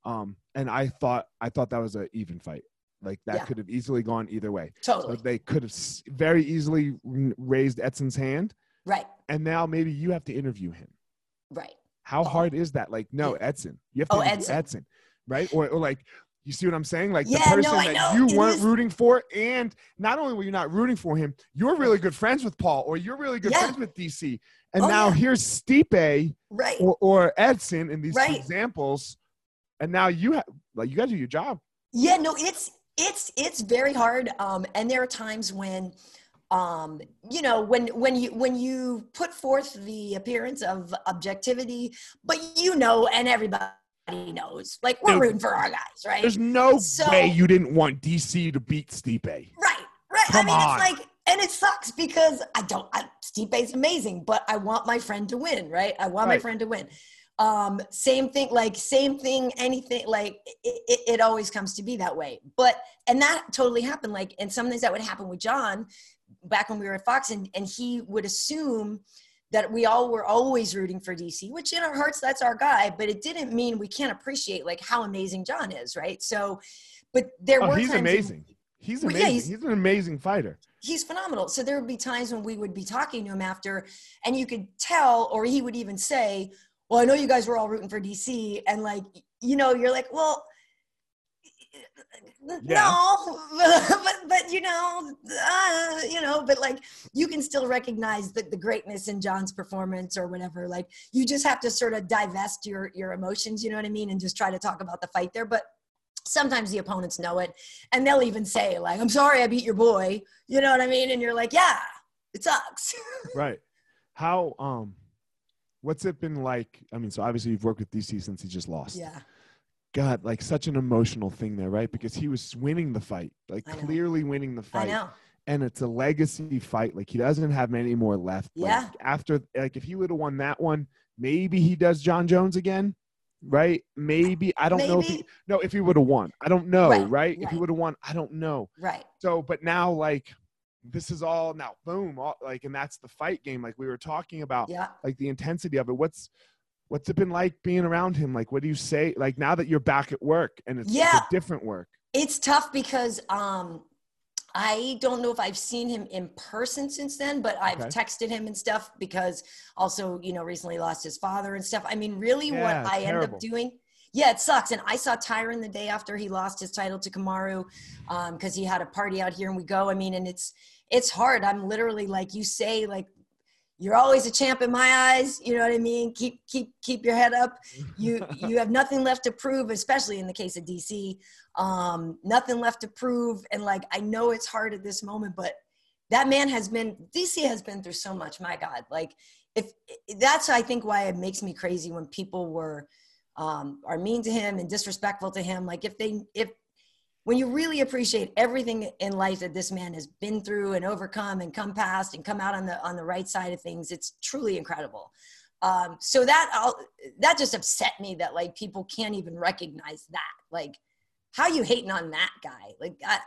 Um, and I thought I thought that was an even fight. Like that Yeah. could have easily gone either way. So Totally. they could have very easily raised Edson's hand, Right. and now maybe you have to interview him. Right. How Oh. hard is that? Like, no, Edson, you have to Oh, interview Edson. Edson, right? Or, or like, you see what I'm saying? Like Yeah, the person I that you It weren't is- rooting for, and not only were you not rooting for him, you're really good friends with Paul, or you're really good Yeah. friends with DC, and Oh, now yeah. here's Stipe Right. or, or Edson in these Right. examples, and now you have like you got to do your job. Yeah, no, it's it's it's very hard. Um, and there are times when um you know when when you when you put forth the appearance of objectivity but you know and everybody knows like we're Dude, rooting for our guys right There's no So- way you didn't want DC to beat Stipe. right right Come i mean on. it's like and it sucks because I don't. I, Stipe's amazing, but I want my friend to win, right? I want right. my friend to win. Um, same thing, like same thing, anything, like it, it, it, always comes to be that way. But and that totally happened. Like, and some things that would happen with Jon back when we were at Fox, and and he would assume that we all were always rooting for DC, which in our hearts that's our guy, but it didn't mean we can't appreciate like how amazing Jon is, right? So, but there oh, were he's amazing. he's amazing. Yeah, he's, he's an amazing fighter. He's phenomenal. So there would be times when we would be talking to him after, and you could tell, or he would even say, "Well, I know you guys were all rooting for DC," and like, you know, you're like, "Well, yeah. no you know uh, you know but like you can still recognize the, the greatness in jon's performance or whatever. Like you just have to sort of divest your your emotions you know what i mean and just try to talk about the fight there. But sometimes the opponents know it and they'll even say like i'm sorry i beat your boy you know what i mean? And you're like yeah it sucks. Right. How um what's it been like? I mean so obviously you've worked with dc since he just lost. Yeah God, like such an emotional thing there, right? Because he was winning the fight, like clearly winning the fight. And it's a legacy fight. Like he doesn't have many more left. Yeah. Like after, like if he would have won that one, maybe he does Jon Jones again, right? Maybe I don't maybe. know if he no if he would have won. I don't know, right? right? right. If he would have won, I don't know. Right. So, but now like this is all now boom, all, like and that's the fight game. Like we were talking about, yeah. like the intensity of it. What's what's it been like being around him? Like, what do you say? Like now that you're back at work and it's, yeah, it's different work. It's tough because um, I don't know if I've seen him in person since then, but I've okay. texted him and stuff because also, you know, recently lost his father and stuff. I mean, really, yeah, what I terrible. end up doing. Yeah, it sucks. And I saw Tyron the day after he lost his title to Kamaru because um, he had a party out here and we go. I mean, and it's it's hard. I'm literally like you say, like you're always a champ in my eyes you know what i mean? Keep keep keep your head up. You you have nothing left to prove especially in the case of dc um, nothing left to prove and like i know it's hard at this moment but that man has been dc has been through so much my god. Like if that's i think why it makes me crazy when people were um, are mean to him and disrespectful to him. Like if they if when you really appreciate everything in life that this man has been through and overcome and come past and come out on the on the right side of things it's truly incredible. Um, so that I'll, that just upset me that like people can't even recognize that. Like how you hating on that guy? Like I,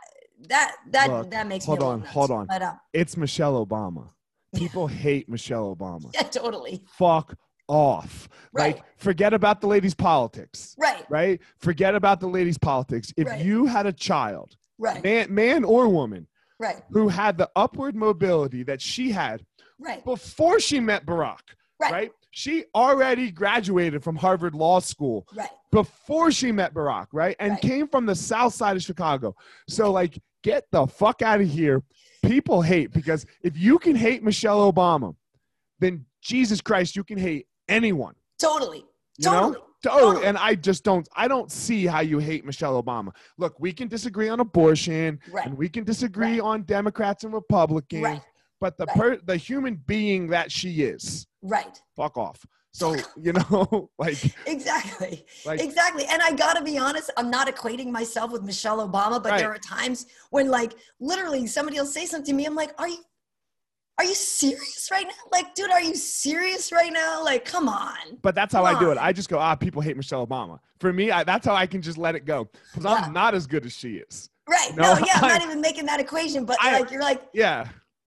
that that Look, that makes hold me on nuts. hold on. But, uh, it's michelle obama. People hate michelle obama. Yeah totally. Fuck off. Right. Like, forget about the ladies' politics. Right. Right. Forget about the ladies' politics. If right. you had a child, right. man, man or woman, right, who had the upward mobility that she had, right, before she met Barack, right, right? She already graduated from Harvard Law School, right, before she met Barack, right, and right. came from the South Side of Chicago. So, like, get the fuck out of here. People hate because if you can hate Michelle Obama, then Jesus Christ, you can hate anyone. Totally. You totally. know? Oh, totally. And I just don't I don't see how you hate Michelle Obama. Look, we can disagree on abortion right. and we can disagree right. on Democrats and Republicans, right. but the per, the human being that she is. Right. Fuck off. So, you know, like Exactly. Like, exactly. And I got to be honest, I'm not equating myself with Michelle Obama, but there are times when like literally somebody will say something to me I'm like, "Are you are you serious right now? Like, dude, are you serious right now? Like, come on. But that's how come I do it. I just go, ah, people hate Michelle Obama. For me, I, that's how I can just let it go because yeah. I'm not as good as she is. Right. No, no yeah, I'm not even making that equation. But I, like, you're like, yeah.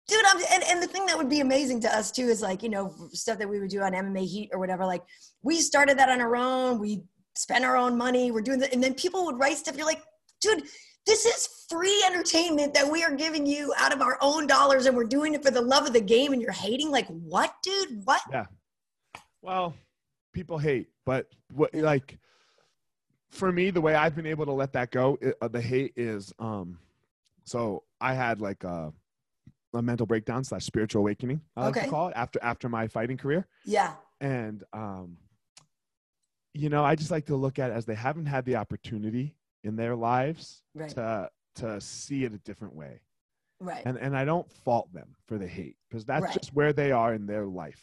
Dude, I'm, and, and the thing that would be amazing to us too is like, you know, stuff that we would do on MMA Heat or whatever. Like, we started that on our own. We spent our own money. We're doing that. And then people would write stuff. You're like, dude, this is free entertainment that we are giving you out of our own dollars and we're doing it for the love of the game and you're hating? Like what dude? What? Yeah. Well people hate but what like for me the way i've been able to let that go it, uh, the hate is um so i had like a, a mental breakdown slash spiritual awakening i like okay. to call it after after my fighting career. Yeah. And um you know i just like to look at it as they haven't had the opportunity in their lives right. to to see it a different way. Right. And and I don't fault them for the hate because that's right. just where they are in their life.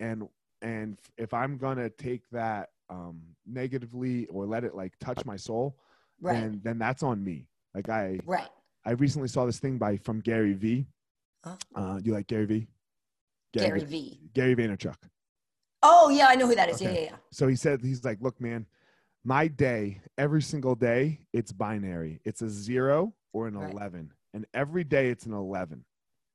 And and if I'm gonna take that um, negatively or let it like touch my soul, right. then then that's on me. Like I right. I recently saw this thing by from Gary V. Huh? Uh, you like Gary V? Gary V. Gary Vaynerchuk. Oh yeah, I know who that is. Okay. Yeah, yeah, yeah. So he said, he's like, look, man, my day, every single day, it's binary. It's a zero or an Right. 11. And every day it's an 11.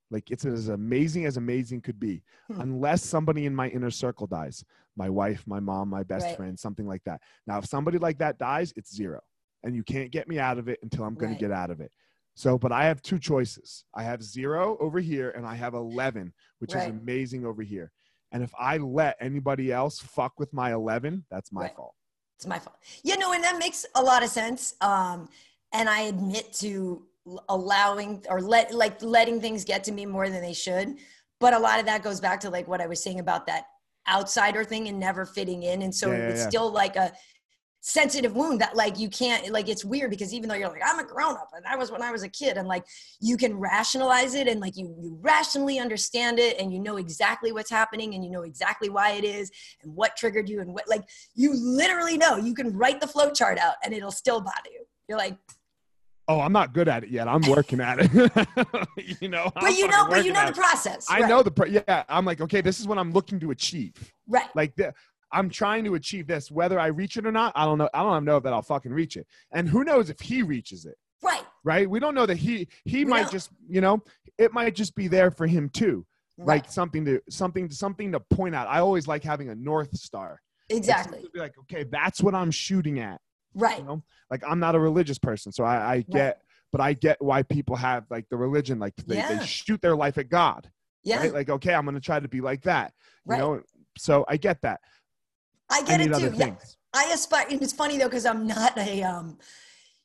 Like it's as amazing as amazing could be, Hmm. unless somebody in my inner circle dies my wife, my mom, my best Right. friend, something like that. Now, if somebody like that dies, it's zero. And you can't get me out of it until I'm going Right. to get out of it. So, but I have two choices. I have zero over here and I have 11, which Right. is amazing over here. And if I let anybody else fuck with my 11, that's my fault. It's my fault. You know, and that makes a lot of sense. Um, and I admit to allowing or let like letting things get to me more than they should. But a lot of that goes back to like what I was saying about that outsider thing and never fitting in. And so Yeah, yeah, it's yeah. still like a sensitive wound that like you can't like it's weird because even though you're like i'm a grown-up and that was when i was a kid and like you can rationalize it and like you you rationally understand it and you know exactly what's happening and you know exactly why it is and what triggered you and what like you literally know you can write the flow chart out and it'll still bother you you're like Oh, I'm not good at it yet. I'm working at it. you know, but I'm you know but you know the process I right, know the, pro- yeah, I'm like, okay, this is what I'm looking to achieve. right Like, the, I'm trying to achieve this. Whether I reach it or not, I don't know. I don't know that I'll fucking reach it. And who knows if he reaches it, right right? We don't know that he, he We might don't. just, you know, it might just be there for him too. right Like something to, something, something to point out. I always like having a North star. Exactly be like, okay, that's what I'm shooting at. right you know like i'm not a religious person so i, I get but i get why people have like the religion like they, Yeah. they shoot their life at god yeah right like okay i'm gonna try to be like that you right know so i get that i i get need it too yeah I aspire, and it's funny though, because I'm not a, um,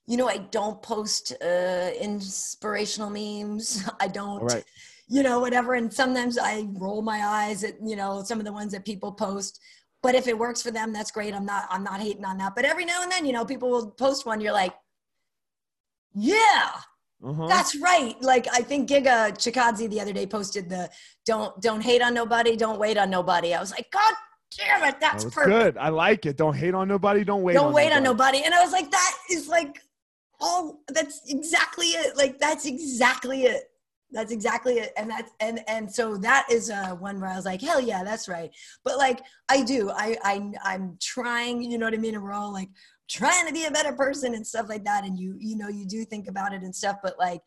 you know, I don't post uh, inspirational memes. I don't, right you know, whatever. And sometimes I roll my eyes at, you know, some of the ones that people post. But if it works for them, that's great. I'm not, I'm not hating on that. But every now and then, you know, people will post one. You're like, yeah, uh-huh. that's right. Like I think Giga Chikadze the other day posted the don't don't hate on nobody, don't wait on nobody. I was like, God damn it, that's was perfect good i like it don't hate on nobody don't wait don't on wait on nobody. nobody. And I was like, that is like, all. that's exactly it. Like that's exactly it. That's exactly it. And that's and and so that is uh one where I was like, hell yeah, that's right. But like I do, I I I'm trying, you know what I mean? And we're all like trying to be a better person and stuff like that. And you, you know, you do think about it and stuff, but like,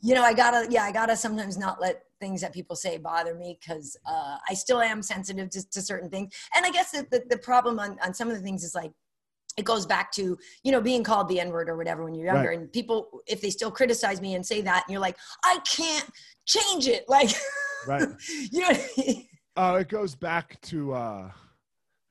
you know, I gotta, yeah, I gotta sometimes not let things that people say bother me because uh, I still am sensitive to, to certain things. And I guess the, the, the problem on, on some of the things is like, it goes back to, you know, being called the N word or whatever when you're younger. And people, if they still criticize me and say that, and you're like, I can't change it. Like, Right. you know what I mean? uh it goes back to uh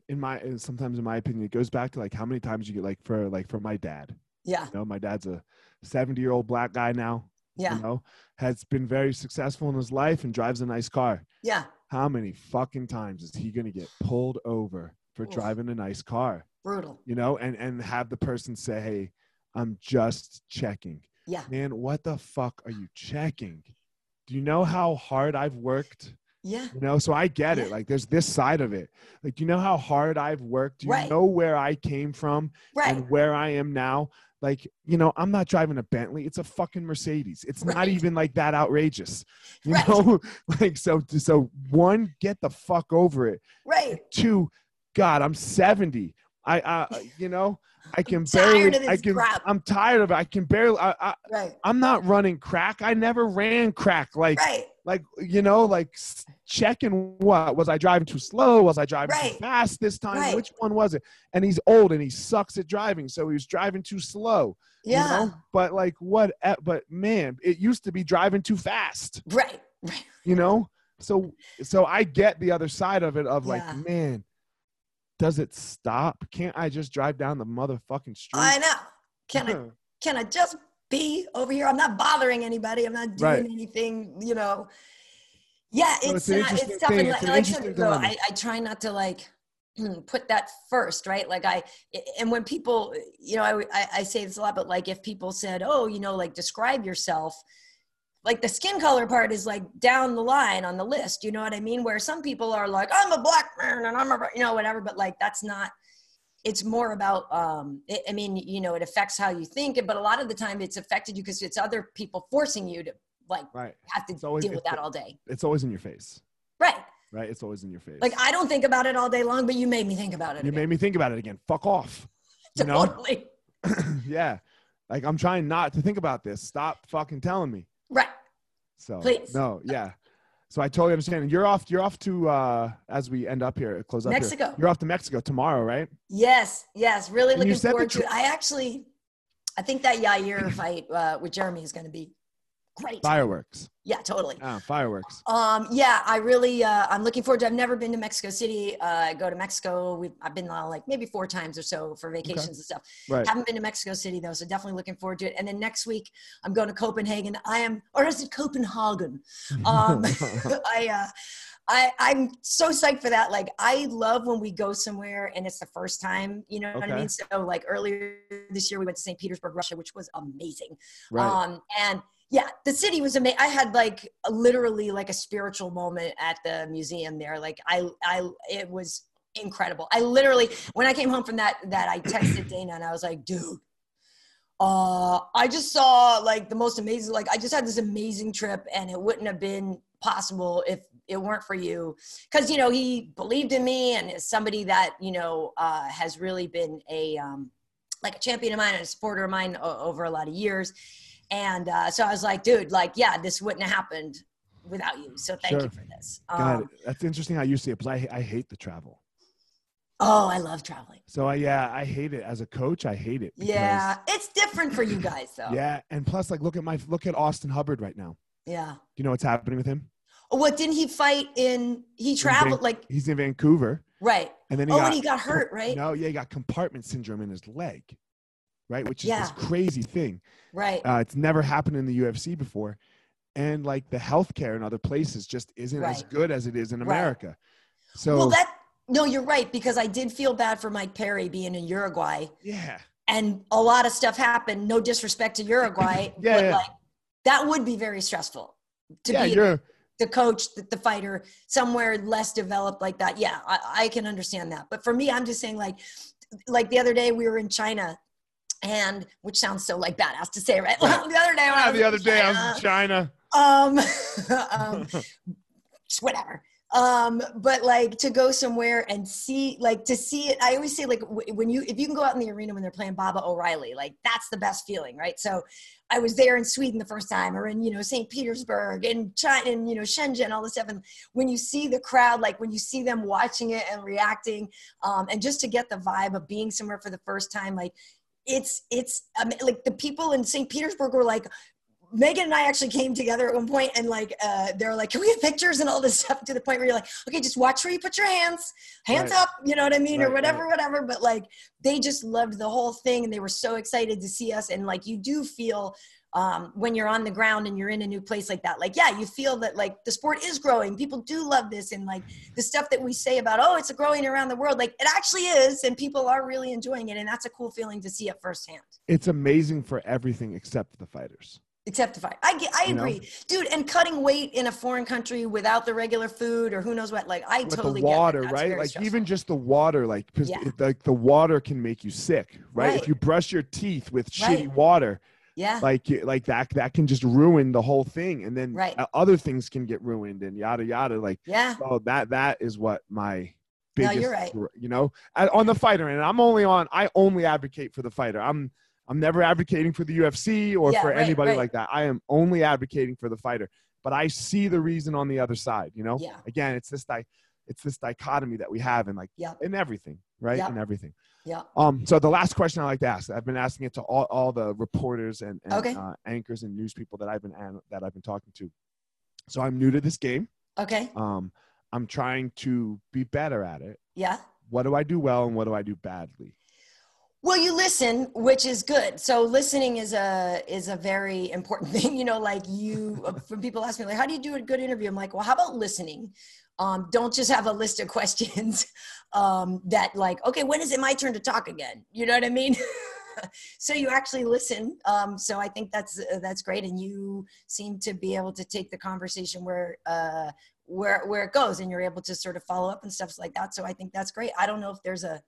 in my sometimes in my opinion it goes back to like how many times you get like for like for my dad Yeah. you know my dad's a 70 year old black guy now Yeah. you know has been very successful in his life and drives a nice car Yeah. how many fucking times is he going to get pulled over for Oof. driving a nice car Brutal. you know and and have the person say hey i'm just checking Yeah. man what the fuck are you checking do you know how hard i've worked Yeah. you know so i get it like there's this side of it like you know how hard i've worked you Right. know where i came from Right. and where i am now like you know i'm not driving a bentley it's a fucking mercedes it's not even like that outrageous you Right. know like so so one get the fuck over it Right. two god i'm 70 i uh you know i can barely i can crap. i'm tired of it i can barely I, I Right. i'm not running crack i never ran crack like Right. Like you know like checking what was i driving too slow was i driving too fast this time Right. which one was it and he's old and he sucks at driving so he was driving too slow you Yeah. know? but like what but man it used to be driving too fast Right. Right. you know so so i get the other side of it of like man does it stop can't i just drive down the motherfucking street I know. Can I can I just be over here? I'm not bothering anybody. I'm not doing Right. anything, you know. Yeah, it's uh, it's tough. thing. And It's like, like I said, though. I, I try not to like put that first, right? Like I, and when people, you know, I, I, I say this a lot, but like if people said, oh, you know, like describe yourself, like the skin color part is like down the line on the list, you know what I mean? Where some people are like, I'm a black man and I'm a, you know, whatever, but like that's not, it's more about um it, i mean you know it affects how you think but a lot of the time it's affected you because it's other people forcing you to like Right. have to always- deal with that all day. It's always in your face. Right. Right. It's always in your face. Like I don't think about it all day long, but you made me think about it. you again. made me think about it again. Fuck off. You know? totally. yeah. Like I'm trying not to think about this. Stop fucking telling me. Right. So Please. no, yeah. So I totally understand. And you're off. You're off to uh, as we end up here, close up here. Mexico. You're off to Mexico tomorrow, right? Yes, yes, really And looking forward to it. I actually, I think that Yair fight uh, with Jeremy is going to be great. Fireworks. Yeah, totally. Ah, fireworks. Um, yeah, I really, uh, I'm looking forward to. I've never been to Mexico City. Uh, I go to Mexico. We've, I've been uh, like maybe four times or so for vacations and stuff. Right. Haven't been to Mexico City though, so definitely looking forward to it. And then next week I'm going to Copenhagen. I am, or is it Copenhagen? Um, I, uh, I, I'm so psyched for that. Like, I love when we go somewhere and it's the first time, you know what I mean? So, like, earlier this year, we went to St. Petersburg, Russia, which was amazing. right. Um, and yeah, the city was amazing. I had like literally like a spiritual moment at the museum there. Like, I, I, it was incredible. I literally, when I came home from that, that I texted Dana and I was like, dude, uh, I just saw like the most amazing, like I just had this amazing trip and it wouldn't have been possible if it weren't for you. Cause you know, he believed in me and is somebody that, you know, uh, has really been a, um, like a champion of mine and a supporter of mine over a lot of years. And, uh, so I was like, dude, like, yeah, this wouldn't have happened without you. So thank Sure. you for this. Um, that's interesting how you see it. Because I, I hate the travel. oh, I love traveling. So I, yeah, I hate it as a coach. I hate it. Yeah. It's different for you guys though. Yeah, and plus, like, look at my look at Austin Hubbard right now. Yeah. Do you know what's happening with him? What didn't he fight in? He traveled like He's in Vancouver, right. and then he Oh, got and he got hurt, right? No, yeah, he got compartment syndrome in his leg, right? Which is Yeah. this crazy thing. Right. Uh, it's never happened in the UFC before, and like the healthcare in other places just isn't as good as it is in Right. America. So well, that no, you're right because I did feel bad for Mike Perry being in Uruguay, yeah, and a lot of stuff happened. No disrespect to Uruguay, Yeah, but yeah. like that would be very stressful to yeah, be you're the coach, the, the fighter, somewhere less developed like that. Yeah, I, I can understand that. But for me, I'm just saying, like, like the other day we were in China, and which sounds so like badass to say, right? Right. the other day, when I ah, was the other day I was China- in China. um, um whatever um but like to go somewhere and see like to see it i always say like when you if you can go out in the arena when they're playing baba o'riley like that's the best feeling right so i was there in sweden the first time or in you know st petersburg and china and you know shenzhen all this stuff and when you see the crowd like when you see them watching it and reacting um and just to get the vibe of being somewhere for the first time like it's it's um, like the people in st petersburg were like Megan and I actually came together at one point and like uh, they're like, can we have pictures and all this stuff to the point where you're like, okay, just watch where you put your hands, hands Right. up, you know what I mean, or Right, whatever, whatever. But like they just loved the whole thing and they were so excited to see us. And like you do feel um, when you're on the ground and you're in a new place like that, like yeah, you feel that like the sport is growing. People do love this and like the stuff that we say about oh, it's growing around the world, like it actually is, and people are really enjoying it, and that's a cool feeling to see it firsthand. It's amazing for everything except the fighters. Except the fight. I get, I You know? agree, dude. And cutting weight in a foreign country without the regular food or who knows what, like I With totally the water, right? Like stressful. even just the water, like 'cause Yeah. like the water can make you sick, right? If you brush your teeth with Right. shitty water, yeah, like like that that can just ruin the whole thing, and then Right. uh, other things can get ruined and yada yada. Like yeah, so that that is what my No, biggest, you're right. you know, on the fighter, and I'm only on. I only advocate for the fighter. I'm I'm never advocating for the UFC or Yeah, for right, anybody right. like that. I am only advocating for the fighter. But I see the reason on the other side. You know, Yeah. again, it's this di- it's this dichotomy that we have in like yeah, in everything, right? Yep. In everything. Yeah. Um, so the last question I like to ask, I've been asking it to all, all the reporters and, and Okay. uh, anchors and news people that I've been that I've been talking to. So I'm new to this game. Okay, Um, I'm trying to be better at it. yeah. What do I do well and what do I do badly? Well, you listen, which is good. So listening is a is a very important thing. You know, like you, when people ask me like, "How do you do a good interview?" I'm like, "Well, how about listening? Um, don't just have a list of questions um, that like, okay, when is it my turn to talk again? You know what I mean?" so you actually listen. Um, so I think that's uh, that's great, and you seem to be able to take the conversation where. Uh, where where it goes and you're able to sort of follow up and stuff like that so i think that's great i don't know if there's a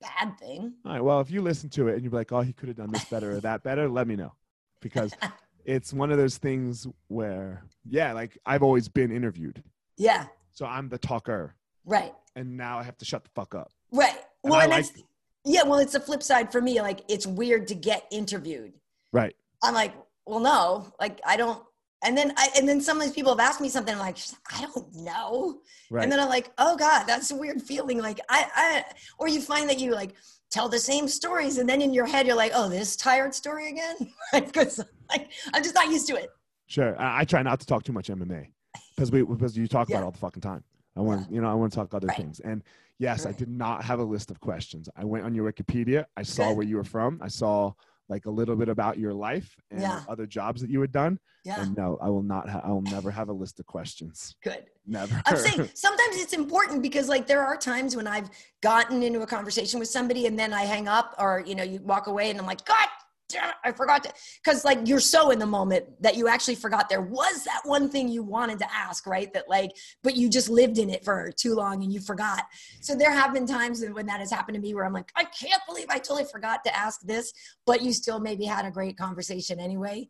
bad thing All right. Well, if you listen to it and you're like, oh, he could have done this better or that better, let me know. Because it's one of those things where yeah, like I've always been interviewed, Yeah. so I'm the talker, Right. and now I have to shut the fuck up. Right. And Well, I and like- that's, yeah. Well, it's the flip side for me. Like, it's weird to get interviewed. Right. I'm like, well, no, like I don't. And then I, and then some of these people have asked me something. I'm like, I don't know. Right. And then I'm like, oh God, that's a weird feeling. Like I, I, or you find that you like tell the same stories, and then in your head you're like, oh, this tired story again, because like I'm just not used to it. Sure. I, I try not to talk too much MMA because we because you talk about it all the fucking time. I want you know I want to talk other Right. things. And yes, I did not have a list of questions. I went on your Wikipedia. I saw Good. where you were from. I saw like a little bit about your life and Yeah. other jobs that you had done. Yeah, And no, I will not. Ha- I will never have a list of questions. good. Never. I'm saying sometimes it's important because like there are times when I've gotten into a conversation with somebody and then I hang up or you know you walk away and I'm like God damn it I forgot to because like you're so in the moment that you actually forgot there was that one thing you wanted to ask right that like but you just lived in it for too long and you forgot so there have been times when that has happened to me where I'm like I can't believe I totally forgot to ask this but you still maybe had a great conversation anyway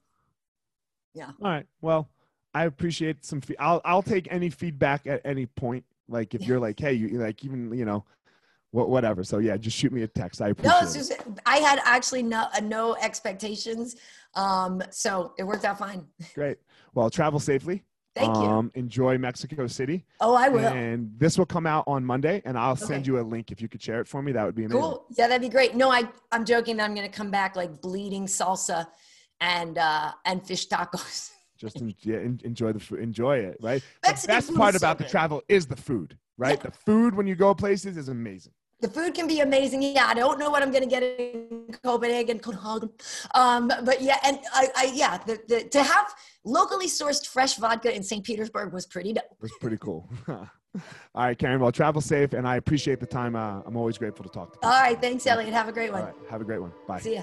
Yeah. All right. Well, I appreciate some. Fe- I'll I'll take any feedback at any point. Like if Yeah. you're like, hey, you like even you know, whatever. So yeah, just shoot me a text. I appreciate No, it's it. I had actually no uh, no expectations, um, so it worked out fine. Great. Well, travel safely. Thank you. Um, enjoy Mexico City. Oh, I will. And this will come out on Monday, and I'll send you a link if you could share it for me. That would be amazing. Cool. Yeah, that'd be great. No, I I'm joking I'm gonna come back like bleeding salsa and uh and fish tacos. Just en- yeah, en- enjoy the food. Enjoy it. Right. Mexican the best part so about the travel is the food. Right. The food when you go places is amazing. The food can be amazing. Yeah, I don't know what I'm gonna get in Copenhagen, Copenhagen. Um, but yeah, and I, I yeah, the, the, to have locally sourced fresh vodka in St. Petersburg was pretty dope. It was pretty cool. All right, Karyn. Well, travel safe, and I appreciate the time. Uh, I'm always grateful to talk to you. All right, thanks, Elliott. Have a great one. right. Have a great one. Bye. See ya.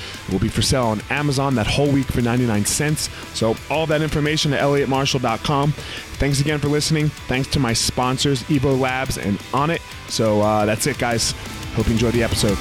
Will be for sale on Amazon that whole week for 99 cents. So, all that information at elliottmarshall.com. Thanks again for listening. Thanks to my sponsors, Evo Labs and On It. So, uh, that's it, guys. Hope you enjoyed the episode.